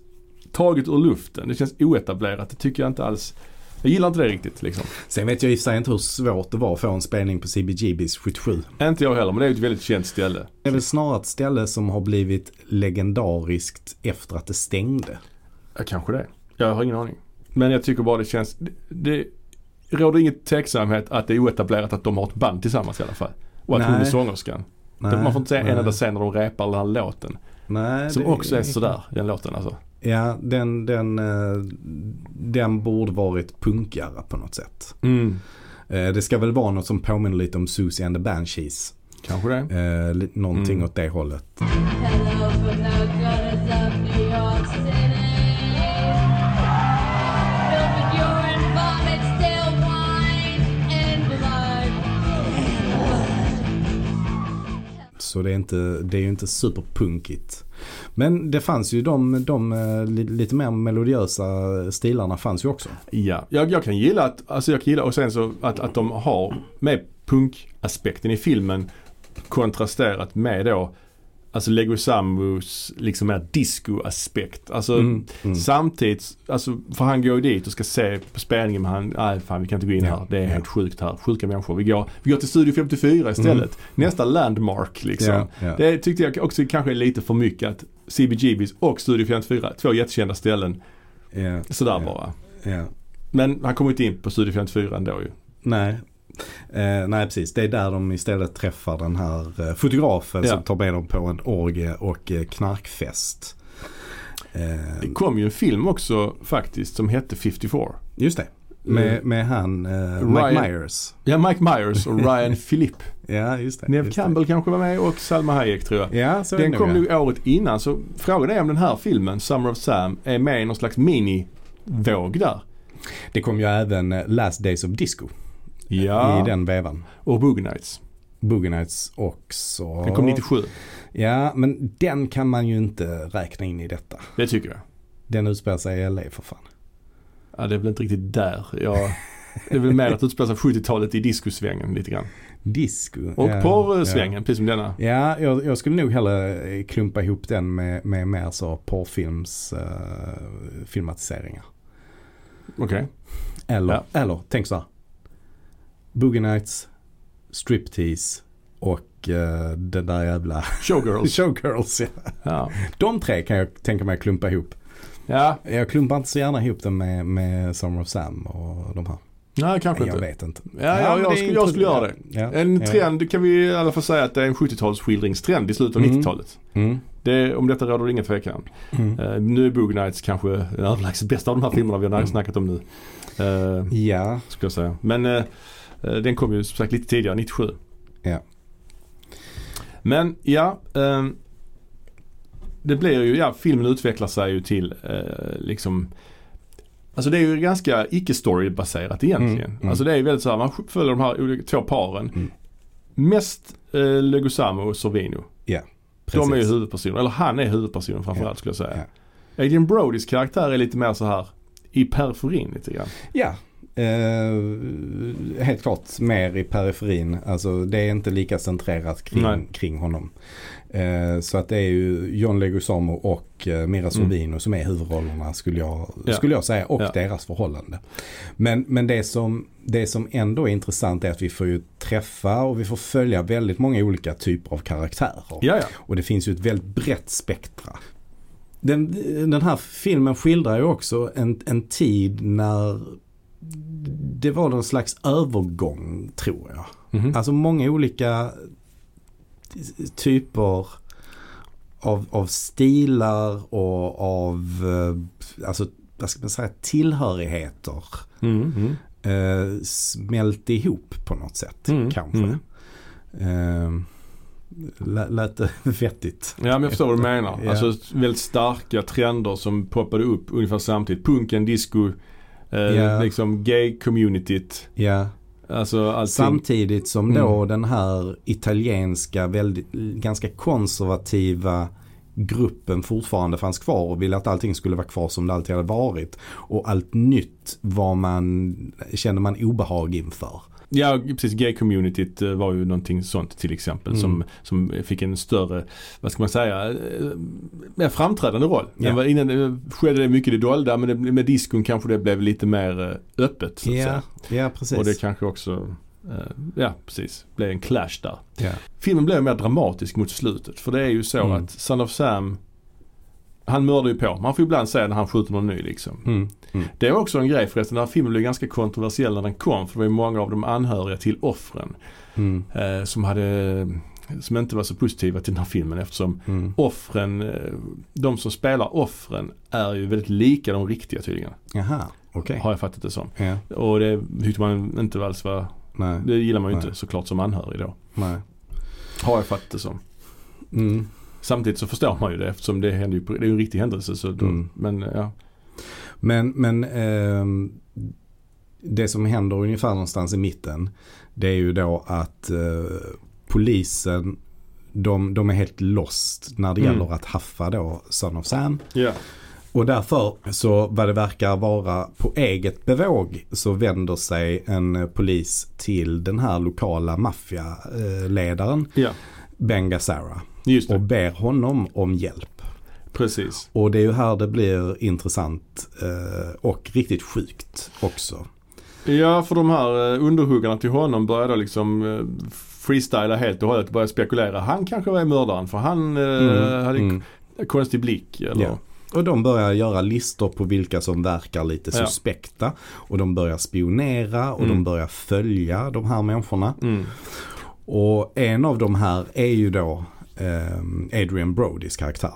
taget ur luften. Det känns oetablerat. Det tycker jag inte alls. Jag gillar inte det riktigt liksom. Sen vet jag i och för sig inte hur svårt det var att få en spelning på CBGBs 77. Inte jag heller men det är ett väldigt känt ställe. Det är väl snarare ett ställe som har blivit legendariskt efter att det stängde. Ja, kanske det. Jag har ingen aning. Men jag tycker bara det känns, det, det råder inget tveksamhet att det är oetablerat att de har ett band tillsammans i alla fall. Och att hon är Nej. sångerskan. Nej, Man får inte säga en nej. enda scen när de repar den här låten. Nej, Som också är sådär, den låten alltså. Ja, den, den, eh, den borde varit punkigare på något sätt. Mm. Eh, Det ska väl vara något som påminner lite om Susie and the Banshees. Kanske det. Eh, Någonting Mm. åt det hållet. Hello. Så det är, inte, det är ju inte superpunkigt. Men det fanns ju de, de eh, lite mer melodiösa stilarna fanns ju också. Ja, jag, jag kan gilla att, alltså jag kan gilla och sen så att, att de har med punkaspekten i filmen kontrasterat med då Alltså Leguizamus liksom mer disco-aspekt. Alltså Mm, mm. samtidigt, alltså för han går ju dit och ska se på spelningen men han, nej fan vi kan inte gå in Ja, här. Det är ja. helt sjukt här. Sjuka människor. Vi går, vi går till Studio 54 istället. Nästa landmark liksom. Mm. Ja. Det tyckte jag också kanske är lite för mycket att CBGBs och Studio 54, två jättekända ställen. Sådär bara. Men han kommer inte in på Studio 54 ändå ju. Nej. Eh, nej precis, det är där de istället träffar den här eh, fotografen Ja. som tar med dem på en orgie och eh, knarkfest. Eh, Det kom ju en film också faktiskt som hette 54. just det, med, Mm. med han eh, Mike Ryan- Myers. Ja, Mike Myers och Ryan Philippe. Ja, just det. Neve just det. Campbell kanske var med och Salma Hayek tror jag. Ja, så Den kom nog. året innan så frågan är om den här filmen, Summer of Sam, är med i någon slags mini-våg där. Det kom ju även Last Days of Disco Ja. i den vevan. Och Boogie Nights. Boogie Nights också. Den kom 97. Ja, men den kan man ju inte räkna in i detta. Det tycker jag. Den utspelar sig i LA för fan. Ja, det är väl inte riktigt där. Jag, det är väl mer att utspela sig 70-talet i discosvängen lite grann. Disco. Och ja, porrsvängen, precis som denna. Ja, jag, jag skulle nog hellre klumpa ihop den med, med mer så porrfilms eh, filmatiseringar. Okej. Eller, Ja. eller tänk så här. Boogie Nights, Striptease och uh, den där jävla Showgirls. Showgirls. Ja. Ja. De tre kan jag tänka mig att klumpa ihop. Ja, Jag klumpar inte så gärna ihop den med, med Summer of Sam och de här. nej kanske Jag inte. vet inte. Ja, ja, men jag, skulle, jag skulle göra det. Ja, En ja. trend kan vi i alla fall säga att det är en 70-talsskildringstrend i slutet av Mm. 90-talet. Mm. Det, om detta råder det ingen tvekan. Mm. Eh, nu är Boogie Nights kanske den överlägset bästa av de här filmerna vi har snackat om nu. Uh, Ja, skulle jag säga. Men eh, den kom ju som sagt lite tidigare, 97. Ja. Men ja, ehm, det blir ju, ja filmen utvecklar sig ju till eh, liksom Alltså det är ju ganska icke-story-baserat egentligen. Mm, mm. Alltså det är ju väldigt så här, man följer de här två paren. Mm. Mest eh, Legosamo och Sorvino. ja. De är ju huvudpersoner, eller han är huvudpersonen framförallt Ja, skulle jag säga. ja. Adrian Brodys karaktär är lite mer så här i periferin lite grann. Ja, eh, helt klart mer i periferin. Alltså det är inte lika centrerat Nej. kring, kring honom. Eh, så att det är ju John Leguizamo och eh, Mira Sorvino som är huvudrollerna skulle jag, Mm. Ja. skulle jag säga och Ja. deras förhållande. Men, men det, som, det som ändå är intressant är att vi får ju träffa och vi får följa väldigt många olika typer av karaktärer. Ja, ja. Och det finns ju ett väldigt brett spektra. Den, den här filmen skildrar ju också en, en tid när det var någon slags övergång tror jag. Mhm. Alltså många olika typer av, av stilar och av eh, alltså, vad ska man säga, tillhörigheter Mm, mm. eh, smälte ihop på något sätt Mm, kanske. mm. Eh, lä- lät det vettigt? Ja men jag förstår vad du menar. Ja. Alltså väldigt starka trender som poppade upp ungefär samtidigt. Punken, disco, eh, Ja. liksom gay-communityt. Ja. Alltså allting. Samtidigt som då Mm. den här italienska, väldigt, ganska konservativa gruppen fortfarande fanns kvar och ville att allting skulle vara kvar som det alltid hade varit. Och allt nytt var man, kände man obehag inför. Ja precis, gay-communityt eh, var ju någonting sånt till exempel. Mm. Som, som fick en större, vad ska man säga, eh, mer framträdande roll. Ja. Vad Innan eh, skedde det mycket i det dolda men det, med diskon kanske det blev lite mer öppet så att säga. ja precis. Och det kanske också, ja precis, blev en clash där. ja. Filmen blev mer dramatisk mot slutet. För det är ju så Mm. att Son of Sam, han mördar ju på. Man får ibland säga när han skjuter någon ny liksom. Mm. Mm. Det var också en grej förresten. Den här filmen blev ganska kontroversiell när den kom. För det var ju många av de anhöriga till offren Mm. eh, som hade som inte var så positiva till den här filmen eftersom Mm. offren, eh, de som spelar offren är ju väldigt lika de riktiga tydligen. Jaha, okej. Har jag fattat det som. Ja, Och det tyckte man inte alls var, nej, det gillar man ju Nej. inte såklart som anhörig då. nej. Har jag fattat det som. Mm. Samtidigt så förstår man ju det eftersom det händer ju det är en riktig händelse. Så då, Mm. Men ja. Men, men ehm, det som händer ungefär någonstans i mitten det är ju då att eh, polisen de, de är helt lost när det Mm. gäller att haffa då Son of Sam. Ja. Och därför så vad det verkar vara på eget bevåg så vänder sig en eh, polis till den här lokala maffialedaren Ja, Ben Gazzara och ber honom om hjälp. Precis. Och det är ju här det blir intressant eh, och riktigt sjukt också. Ja, för de här eh, underhuggarna till honom började liksom eh, freestyla helt och hållet och började spekulera. Han kanske var mördaren för han Mm, hade mm. konstig blick. Eller? Ja. Och de börjar göra listor på vilka som verkar lite Ja. suspekta. Och de börjar spionera och Mm. de börjar följa de här människorna. Mm. Och en av de här är ju då Adrian Brodys karaktär.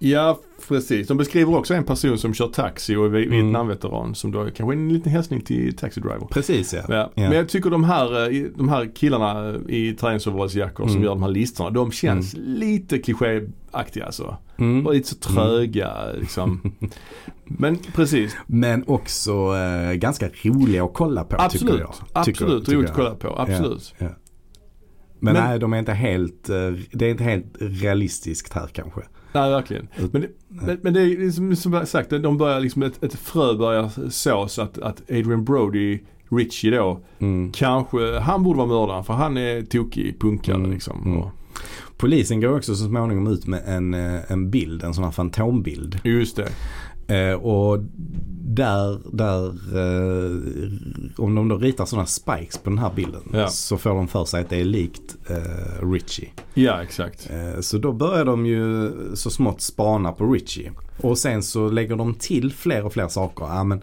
Ja, precis. De beskriver också en person som kör taxi och är Mm. Vietnamveteran som då kanske är en liten hälsning till Taxi Driver. Precis ja. Ja. Ja. Men jag tycker de här, eh, de här killarna eh, i träningsoverallsjackor som Mm. gör de här listorna, de känns lite klichéaktiga alltså. Mm. Och lite så tröga liksom. Men precis, Men också eh, ganska roliga att kolla på absolut. tycker jag. Absolut Tycker- tycker roligt att kolla på. Absolut. Ja. Men, Men- nej, de är inte helt, eh, det är inte helt realistiskt här kanske. Nej, verkligen. Men, det- men, men det är liksom, som sagt, de börjar liksom, ett, ett frö börjar sås att, att Adrian Brody, Richie då, Mm. kanske, han borde vara mördaren för han är tokig punkare Mm, liksom. mm. Polisen går också så småningom ut med en, eh, en bild, en sån här fantombild. just det. Eh, och där, där eh, om de då ritar sådana spikes på den här bilden Ja. så får de för sig att det är likt eh, Richie. Ja, exakt. Eh, så då börjar de ju så smått spana på Richie. Och sen så lägger de till fler och fler saker. Ja, men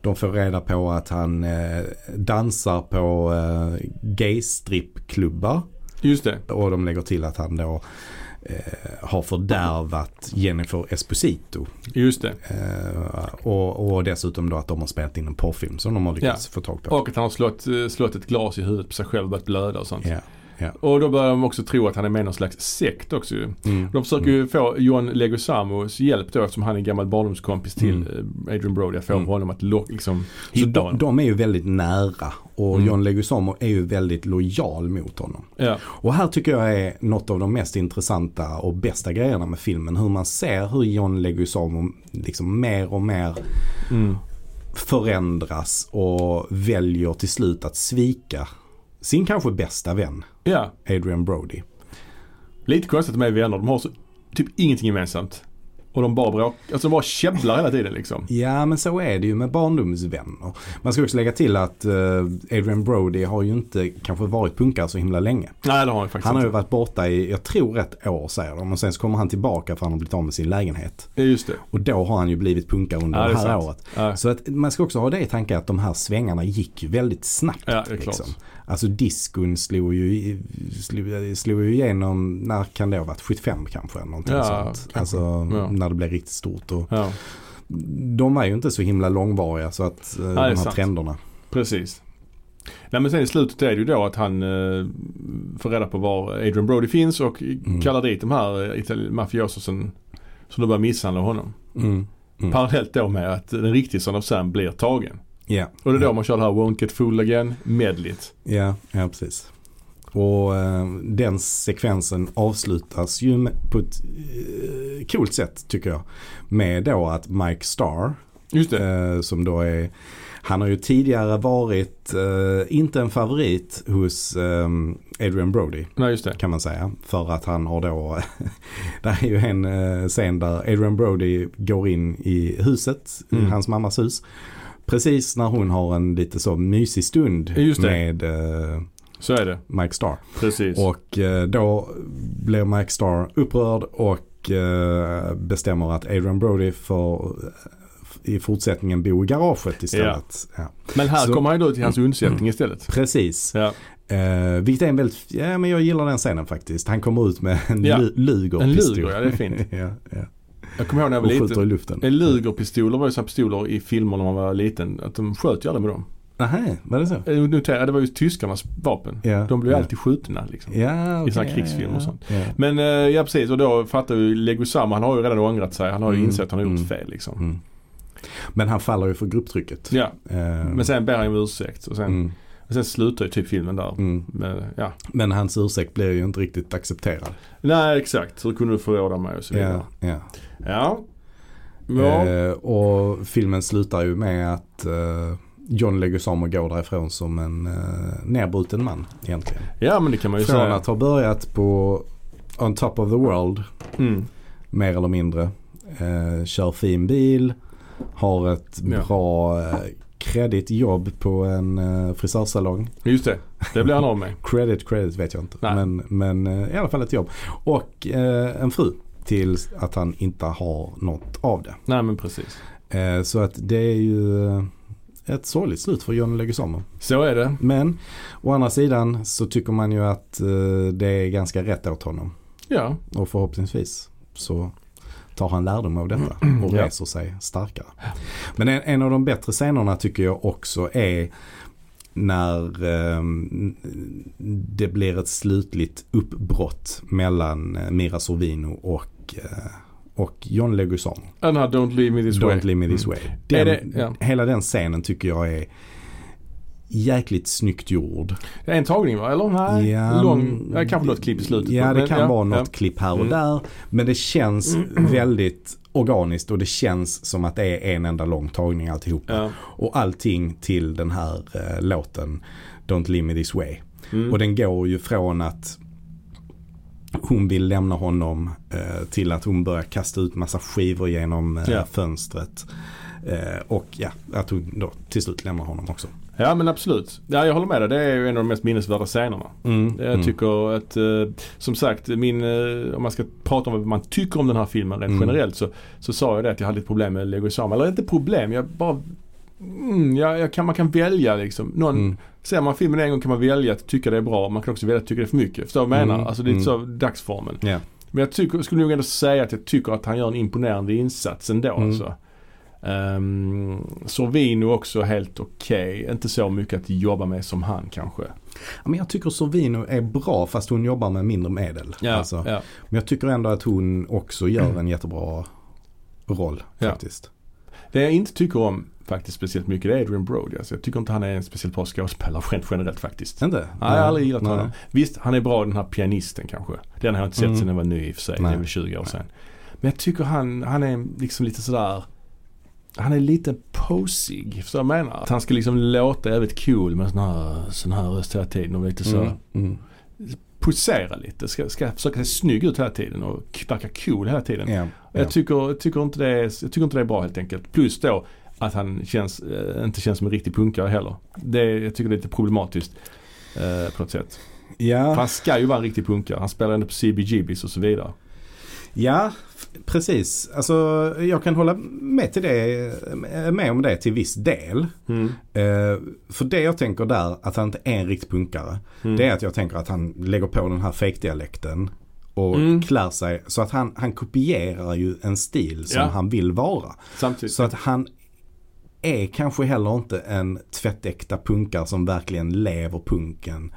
de får reda på att han eh, dansar på eh, gay-strippklubbar. Just det. Och de lägger till att han då eh, har fördärvat Jennifer Esposito. Just det. Eh, och, och dessutom då att de har spelat in en porrfilm som de har lyckats få tag på. Och att han har slått, eh, slått ett glas i huvudet på sig själv och börjat blöda och sånt. Ja, ja. Och då börjar de också tro att han är med i någon slags sekt också ju. Mm. De försöker ju få John Leguizamos hjälp då eftersom han är en gammal barndomskompis till eh, Adrian Brody. Att få Mm. honom att lo- liksom Så hitta de, honom. de är ju väldigt nära och Mm. John Leguizamo är ju väldigt lojal mot honom. Ja. Och här tycker jag är något av de mest intressanta och bästa grejerna med filmen. Hur man ser hur John Leguizamo liksom mer och mer Mm. förändras och väljer till slut att svika sin kanske bästa vän, Ja, Adrian Brody. lite konstigt med vänner. De har så, typ ingenting gemensamt. Och de bara bråkar, alltså de bara käbblar hela tiden liksom. Ja men så är det ju med barndomsvänner. Man ska också lägga till att eh, Adrian Brody har ju inte kanske varit punkare så himla länge. Nej det har han faktiskt Han har ju varit borta i, jag tror ett år säger de. Och sen så kommer han tillbaka för han har blivit av med sin lägenhet. Ja, just det. Och då har han ju blivivit punkare under Ja, det det är här sant. året. Ja. Så att man ska också ha det i tanke att de här svängarna gick ju väldigt snabbt. Ja, det är klart. liksom. Alltså diskon slog ju, slog, slog ju igenom, när kan det ha varit? 75 kanske? Någonting Ja, sånt. kanske. Alltså Ja. När det blev riktigt stort. Och Ja, de var ju inte så himla långvariga så att eh, är de här sant. trenderna. precis. Nej men sen i slutet är det ju då att han eh, får reda på var Adrian Brody finns och Mm. kallar dit de här eh, mafiososen som då börjar misshandla honom. Mm. Mm. Parallellt då med att den riktiga Son of Sam blir tagen. Ja. Och det är då man kör det här Won't Get Fooled Again medligt. Ja, ja precis. Och eh, den sekvensen avslutas ju på ett eh, coolt sätt tycker jag. Med då att Mike Starr, Just det. eh, som då är, han har ju tidigare varit, eh, inte en favorit hos eh, Adrian Brody Nej just det. kan man säga. För att han har då, där är ju en eh, scen där Adrian Brody går in i huset, i Mm. hans mammas hus. Precis när hon har en lite så mysig stund Just det. med eh, Så är det. Mike Starr. Precis. Och eh, då blir Mike Starr upprörd och eh, bestämmer att Adrian Brody får eh, i fortsättningen bo i garaget istället. Ja. men här så- kommer han då till hans undsättning istället. Precis. Ja. Eh, vilket är en väldigt, ja men jag gillar den scenen faktiskt. Han kommer ut med en Ja. lu- lugerpistol. En luger, ja, det är fint. ja, ja. Jag kommer ihåg när jag Och var i liten. luften. En lugerpistoler var ju sådana pistoler i filmer när man var liten. Att de sköt ju aldrig med dem. Nähä, var det så? Eh, Notera, det var ju tyskarnas vapen. Ja, De blev ja. alltid skjutna liksom. Ja, okej, såna ja, krigsfilmer och sånt. Ja. Men eh, ja precis och då fattar ju Leguizamo, han har ju redan ångrat sig. Han har ju Mm, insett att han har gjort mm. fel liksom. Mm. Men han faller ju för grupptrycket. Ja, Eh, men sen ber han ju om ursäkt och sen, mm, och sen slutar ju typ filmen där. mm. Men, ja. Men hans ursäkt blir ju inte riktigt accepterad. Nej exakt, hur kunde du förråda mig och så vidare. Ja, ja. Ja. Ja. Eh, och filmen slutar ju med att eh, John Leguizamo går därifrån som en eh, nedbruten man egentligen. ja men det kan man ju Från säga. att ha börjat på On Top of the World Mm. mer eller mindre. Eh, kör fin bil, har ett Ja. bra eh, kredit jobb på en eh, frisörsalong. Just det, det blir han av med. Credit, credit vet jag inte. Nej. Men, men eh, i alla fall ett jobb. Och eh, en fru tills att han inte har något av det. Nej men precis. Eh, så att det är ju ett sorgligt slut för John Leguizamo. Så är det. Men å andra sidan så tycker man ju att eh, det är ganska rätt åt honom. Ja. Och förhoppningsvis så tar han lärdom av detta och Ja. reser sig starkare. Men en, en av de bättre scenerna tycker jag också är när ehm, det blir ett slutligt uppbrott mellan eh, Mira Sorvino och, eh, och John Leguizamo. Den här Don't leave me this way. Don't leave me this Mm. way. Den, det- ja. Hela den scenen tycker jag är jäkligt snyggt gjord. Det är en tagning va? Eller? Nej, Ja, lång. Ja, kanske något klipp i slutet. Ja det kan ja, vara något ja. klipp här och Mm. där. Men det känns väldigt organiskt och det känns som att det är en enda lång tagning alltihopa. Ja. Och allting till den här eh, låten Don't leave me this way. Mm. Och den går ju från att hon vill lämna honom eh, till att hon börjar kasta ut massa skivor genom eh, Ja. fönstret. Eh, och ja, att hon då till slut lämnar honom också. ja men absolut. Ja, jag håller med dig. Det är ju en av de mest minnesvärda scenerna. Mm, Jag mm. tycker att, eh, som sagt, min, eh, om man ska prata om vad man tycker om den här filmen rent Mm. generellt så, så sa jag det att jag hade ett problem med Leguizamo. Eller inte problem, jag bara Mm, jag, jag kan, man kan välja liksom. Någon, Mm. Ser man filmen en gång kan man välja att tycka det är bra. Man kan också välja att tycka det är för mycket. Förstår du vad jag menar? Mm, Alltså det är mm. så dagsformen. Ja. Men jag tycker, skulle nog ändå säga att jag tycker att han gör en imponerande insats ändå Mm. alltså. Um, Sorvino också helt okej. Inte så mycket att jobba med som han kanske. Ja, Men jag tycker Sorvino är bra fast hon jobbar med mindre medel. Alltså, ja. Men jag tycker ändå att hon också gör en jättebra roll Ja. faktiskt. Det jag inte tycker om faktiskt speciellt mycket det är Adrian Brody. Alltså, jag tycker inte han är en speciellt bra skådespelare rent generellt faktiskt. Inte? Nej, jag har aldrig gillat Nej. honom. Visst, han är bra den här pianisten kanske. Den har jag inte sett Mm. sedan jag var ny i och för sig. Det Nej. är väl 20 år sedan. Men jag tycker han, han är liksom lite sådär Han är lite posig. Förstår jag menar? Att han ska liksom låta jävligt cool med sån här, sån här röst hela tiden och lite så. Mm, mm. Posera lite. Ska, ska försöka se snygg ut hela tiden och verka cool hela tiden. Ja, Jag, ja. tycker, tycker inte det är, jag tycker inte det är bra helt enkelt. Plus då att han känns, eh, inte känns som en riktig punkare heller. Det, jag tycker det är lite problematiskt eh, på något sätt. För Ja, han ska ju vara en riktig punkare. Han spelar ändå på CBGBs och så vidare. ja, precis. Alltså jag kan hålla med, till det, med om det till viss del. Mm. Eh, för det jag tänker där, att han inte är en riktig punkare. Mm. Det är att jag tänker att han lägger på den här fake-dialekten. Och Mm. klär sig. Så att han, han kopierar ju en stil som Ja. han vill vara. Samtidigt. Så att han är kanske heller inte en tvättäkta punkare som verkligen lever punken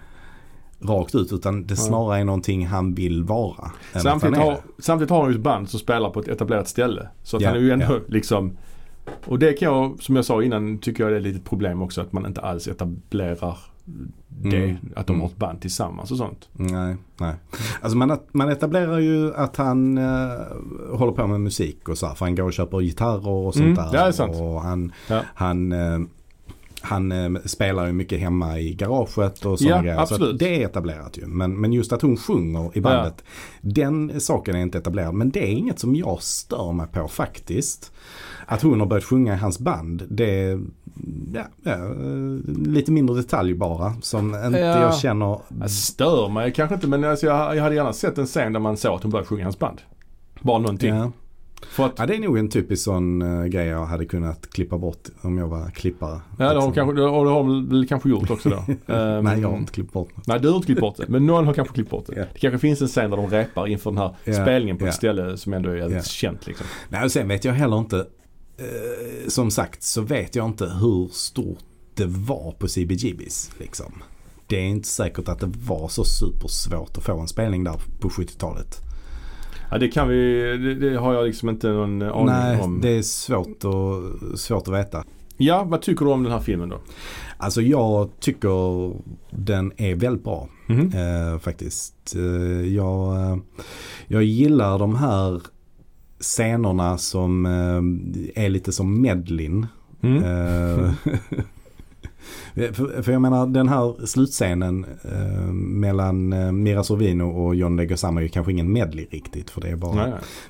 rakt ut. Utan det snarare är någonting han vill vara. Samtidigt har, samtidigt har han ju ett band som spelar på ett etablerat ställe. Så att Ja, han är ju ändå ja. liksom Och det kan jag, som jag sa innan, tycker jag är ett litet problem också att man inte alls etablerar det. Mm, Att de har ett band tillsammans och sånt. Nej, nej. Alltså man, man etablerar ju att han eh, håller på med musik och så här, För han går och köper gitarrer och sånt Mm, där. det är sant. Och han, Ja. han, eh, han eh, spelar ju mycket hemma i garaget och sådana Ja, grejer. Så absolut. att det är etablerat ju. Men, men just att hon sjunger i bandet. Den saken är inte etablerad. Men det är inget som jag stör mig på faktiskt. Att hon har börjat sjunga i hans band. Det ja, ja, lite mindre detalj bara. Som inte Ja. jag känner Jag stör mig kanske inte men alltså jag, jag hade gärna sett en scen där man såg att hon började sjunga hans band. Bara någonting. Ja. För att, ja, det är nog en typisk sån uh, grej jag hade kunnat klippa bort om jag var klippare. ja det har kanske, det har hon väl kanske gjort också då. Ehm, Nej, jag har inte klippt bort något. Nej du har inte klippt bort det. Men någon har kanske klippt bort det. Ja. Det kanske finns en scen där de repar inför den här Ja, spelningen på ja. ett ställe som ändå är jävligt Ja. känt liksom. Nej, och sen vet jag heller inte. Eh, som sagt så vet jag inte hur stort det var på CBGBs. Liksom. Det är inte säkert att det var så supersvårt att få en spelning där på 70-talet. Ja det kan vi, det, det har jag liksom inte någon aning Nej, om. det är svårt, att, svårt att veta. Ja, vad tycker du om den här filmen då? Alltså jag tycker den är väldigt bra. Mhm. Eh, faktiskt. Eh, jag, eh, jag gillar de här scenerna som eh, är lite som medlin. Mm. Eh, för, för jag menar den här slutscenen eh, mellan Mira Sorvino och John Leguizamo är ju kanske ingen medley riktigt. För det är bara,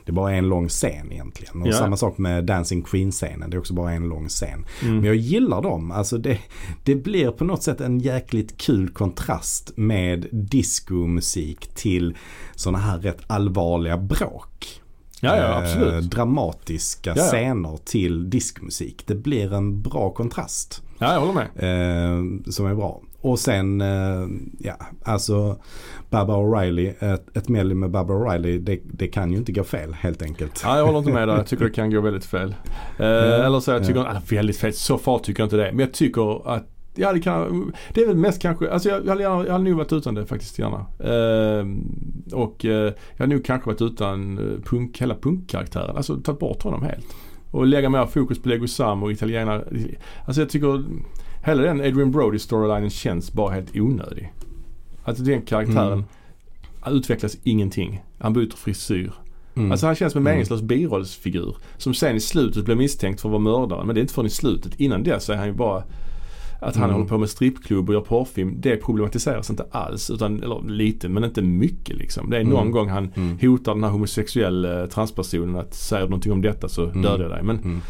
det är bara en lång scen egentligen. Och Ja. samma sak med Dancing Queen-scenen. Det är också bara en lång scen. Mm. Men jag gillar dem. Alltså det, det blir på något sätt en jäkligt kul kontrast med diskomusik till sådana här rätt allvarliga bråk. Ja, ja Eh, absolut. dramatiska Ja, scener till diskmusik. Det blir en bra kontrast. Ja, jag håller med. Eh, som är bra. Och sen, eh, ja, alltså Barbara O'Reilly, ett, ett medley med Barbara O'Reilly, det, det kan ju inte gå fel helt enkelt. Ja, jag håller inte med där. Jag tycker det kan gå väldigt fel. Eh, eller så jag tycker, Ja. alltså, väldigt fel, så far tycker jag inte det. Men jag tycker att Ja det kan, det är väl mest kanske, alltså jag, jag, hade jag hade nog varit utan det faktiskt gärna. Eh, och eh, jag hade nog kanske varit utan eh, punk, hela punkkaraktären, alltså tagit bort honom helt. Och lägga mer fokus på Leguizamo och italienare. Alltså jag tycker hela den Adrian Brody storylinen känns bara helt onödig. Alltså den karaktären Mm. utvecklas ingenting. Han byter frisyr. Mm. Alltså han känns som en Mm. meningslös birollsfigur. Som sen i slutet blir misstänkt för att vara mördare. Men det är inte förrän i slutet. Innan dess är han ju bara att han Mm. håller på med strippklubb och gör porrfilm. Det problematiseras inte alls. Utan, eller lite men inte mycket liksom. Det är någon Mm. gång han Mm. hotar den här homosexuella eh, transpersonen att säger du någonting om detta så Mm. dödar jag dig. Men Mm.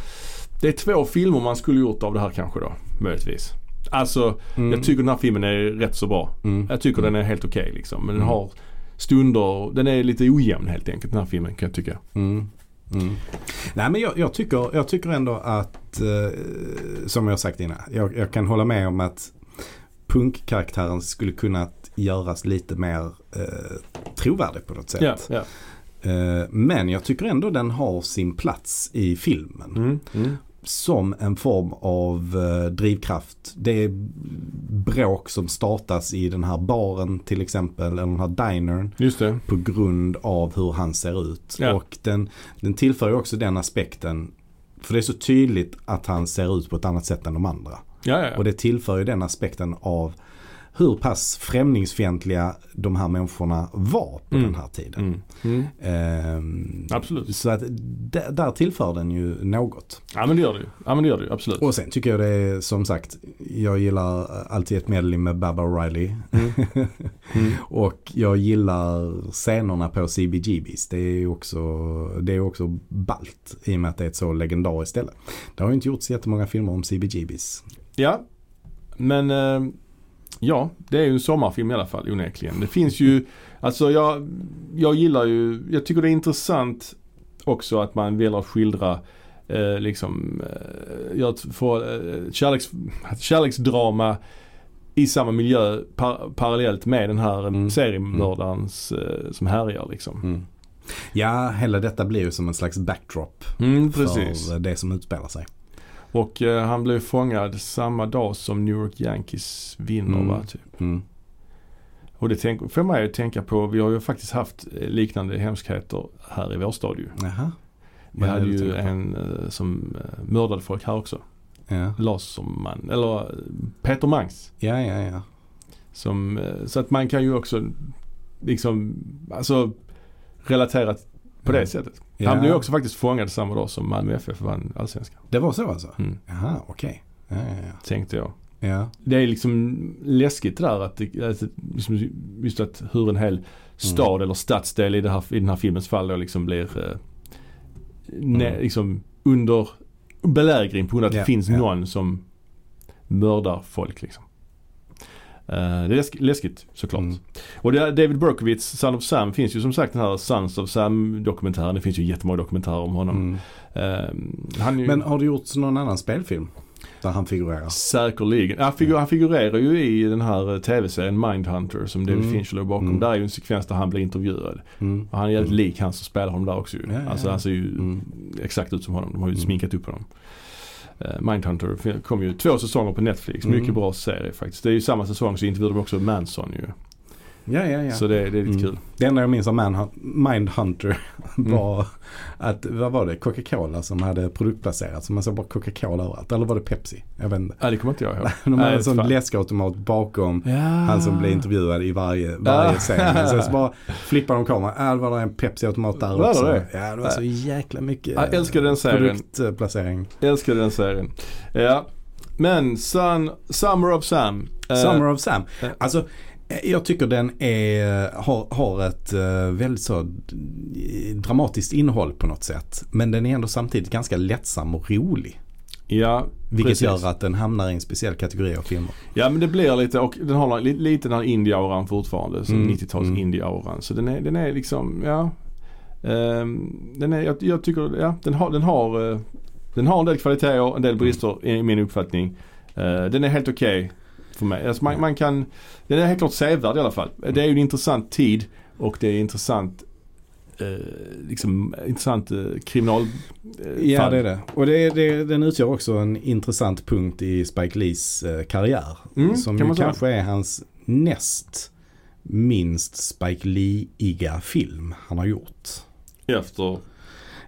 det är två filmer man skulle gjort av det här kanske då. Möjligtvis. Alltså Mm. jag tycker den här filmen är rätt så bra. Mm. Jag tycker den är helt okej liksom. Men den har stunder, den är lite ojämn helt enkelt den här filmen kan jag tycka. Mm. Mm. Nej men jag, jag, tycker, jag tycker ändå att, eh, som jag sagt innan, jag, jag kan hålla med om att punkkaraktären skulle kunnat göras lite mer eh, trovärdig på något sätt. Ja, ja. Eh, men jag tycker ändå den har sin plats i filmen. Mm, mm. Som en form av eh, drivkraft. Det är bråk som startas i den här baren till exempel, eller den här dinern på grund av hur han ser ut. Ja. Och den, den tillför också den aspekten. För det är så tydligt att han ser ut på ett annat sätt än de andra. Ja, ja. Och det tillför ju den aspekten av hur pass främlingsfientliga de här människorna var på Mm. den här tiden. Mm. Mm. Ehm, Absolut. så att där tillför den ju något. Ja men det gör det ju. Ja men det gör det ju, absolut. Och sen tycker jag det är som sagt, jag gillar alltid ett medley med Baba O'Reilly. Mm. och jag gillar scenerna på CBGBs. Det är ju också, det är också balt i och med att det är ett så legendariskt ställe. Det har ju inte gjorts jättemånga filmer om CBGBs. Ja, men eh, ja, det är ju en sommarfilm i alla fall onekligen. Det finns ju, alltså jag, jag gillar ju, jag tycker det är intressant också att man väljer att skildra eh, liksom, eh, få, eh, kärleks, kärleksdrama i samma miljö par, parallellt med den här Mm. seriemördarens eh, som härjar liksom. Mm. Ja, hela detta blir ju som en slags backdrop Mm, för det som utspelar sig. Och eh, han blev fångad samma dag som New York Yankees vinner Mm. va, typ. Mm. Och det tänk, får mig att tänka på, vi har ju faktiskt haft eh, liknande hemskheter här i vår stad ju. Jaha. Vi hade ju en eh, som eh, mördade folk här också. Ja, Laserman, eller Peter Mangs. ja, ja. ja. Som, så att man kan ju också liksom, alltså relatera på det Mm. sättet. Ja. Han blev också faktiskt fångad samma dag som Malmö FF vann allsvenskan. Det var så alltså? Mm, Jaha, okej. Ja, ja, tänkte jag. ja. Det är liksom läskigt där att, att liksom, just att hur en hel stad eller stadsdel i, det här, i den här filmens fall då liksom blir eh, ne, Mm. liksom under belägring på grund av att Ja, det finns ja. någon som mördar folk liksom. Eh, det är läsk, läskigt såklart. Mm. Och det, David Berkowitz, Son of Sam, finns ju som sagt den här Sons of Sam dokumentären. Det finns ju jättemånga dokumentärer om honom. Mm. Han är ju, Men har det gjorts någon annan spelfilm? Där han figurerar? Säkerligen. Ja, figur, han figurerar ju i den här eh, tv-serien Mindhunter som David Mm. Fincher låg bakom. Mm. Där är ju en sekvens där han blir intervjuad. Mm. Och han är jävligt Mm. lik han som spelar honom där också ju. Ja, ja, Alltså ja. han ser ju Mm. exakt ut som honom. De har ju Mm. sminkat upp honom. Uh, Mindhunter kom ju två säsonger på Netflix. Mm. Mycket bra serie faktiskt. Det är ju samma säsong så intervjuade de också Manson ju. Ja, ja, ja. Så det, det är lite Mm. kul. Det enda jag minns av Manhunt, Mindhunter Mm. var att, vad var det, Coca-Cola som hade produktplacerat. Så man såg bara Coca-Cola överallt. Eller var det Pepsi? Jag vet inte. Ja det kommer inte jag ihåg. De hade Nej, en sån läskautomat bakom Ja. han som blir intervjuad i varje, varje Ah. scen. Sen så bara flippar de kameran. Ja, det var det en Pepsi-automat där Var det också. det? Ja, det var så jäkla mycket Jag älskar den serien. produktplacering. Jag älskar den serien. Ja. Men Sun, Summer of Sam. Eh, Summer of Sam. eh. Alltså, jag tycker den är, har, har ett eh, väldigt så d- dramatiskt innehåll på något sätt. Men den är ändå samtidigt ganska lättsam och rolig. Ja, Vilket precis. gör att den hamnar i en speciell kategori av filmer. Ja men det blir lite, och den har li- lite den här indie-auran fortfarande. Som Mm, 90-tals mm. indie-auran. Så den är, den är liksom, ja. Ehm, den är, jag, jag tycker, ja den har, den har, eh, den har en del kvaliteter, en del brister i min uppfattning. Eh, den är helt okej för mig. Alltså man, man kan, den är helt klart sevärd i alla fall. Det är ju en intressant tid och det är intressant eh, liksom intressant eh, kriminal eh, Ja fall. det är det. Och det, det, den utgör också en intressant punkt i Spike Lees eh, karriär. Mm, som kan ju säga. kanske är hans näst minst Spike Lee-iga film han har gjort. Efter,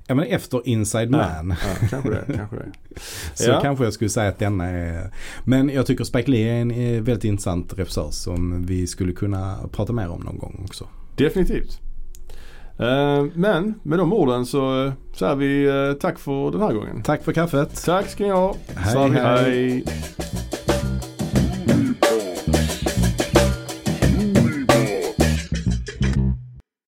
Ja men efter Inside Man. ja, kanske det, kanske det. Så Ja. kanske jag skulle säga att denna är Men jag tycker Spike Lee är en eh, väldigt intressant regissör som vi skulle kunna prata mer om någon gång också. Definitivt. Eh, men med de orden så säger vi eh, tack för den här gången. Tack för kaffet. Tack ska ni ha. Hej, hej. hej.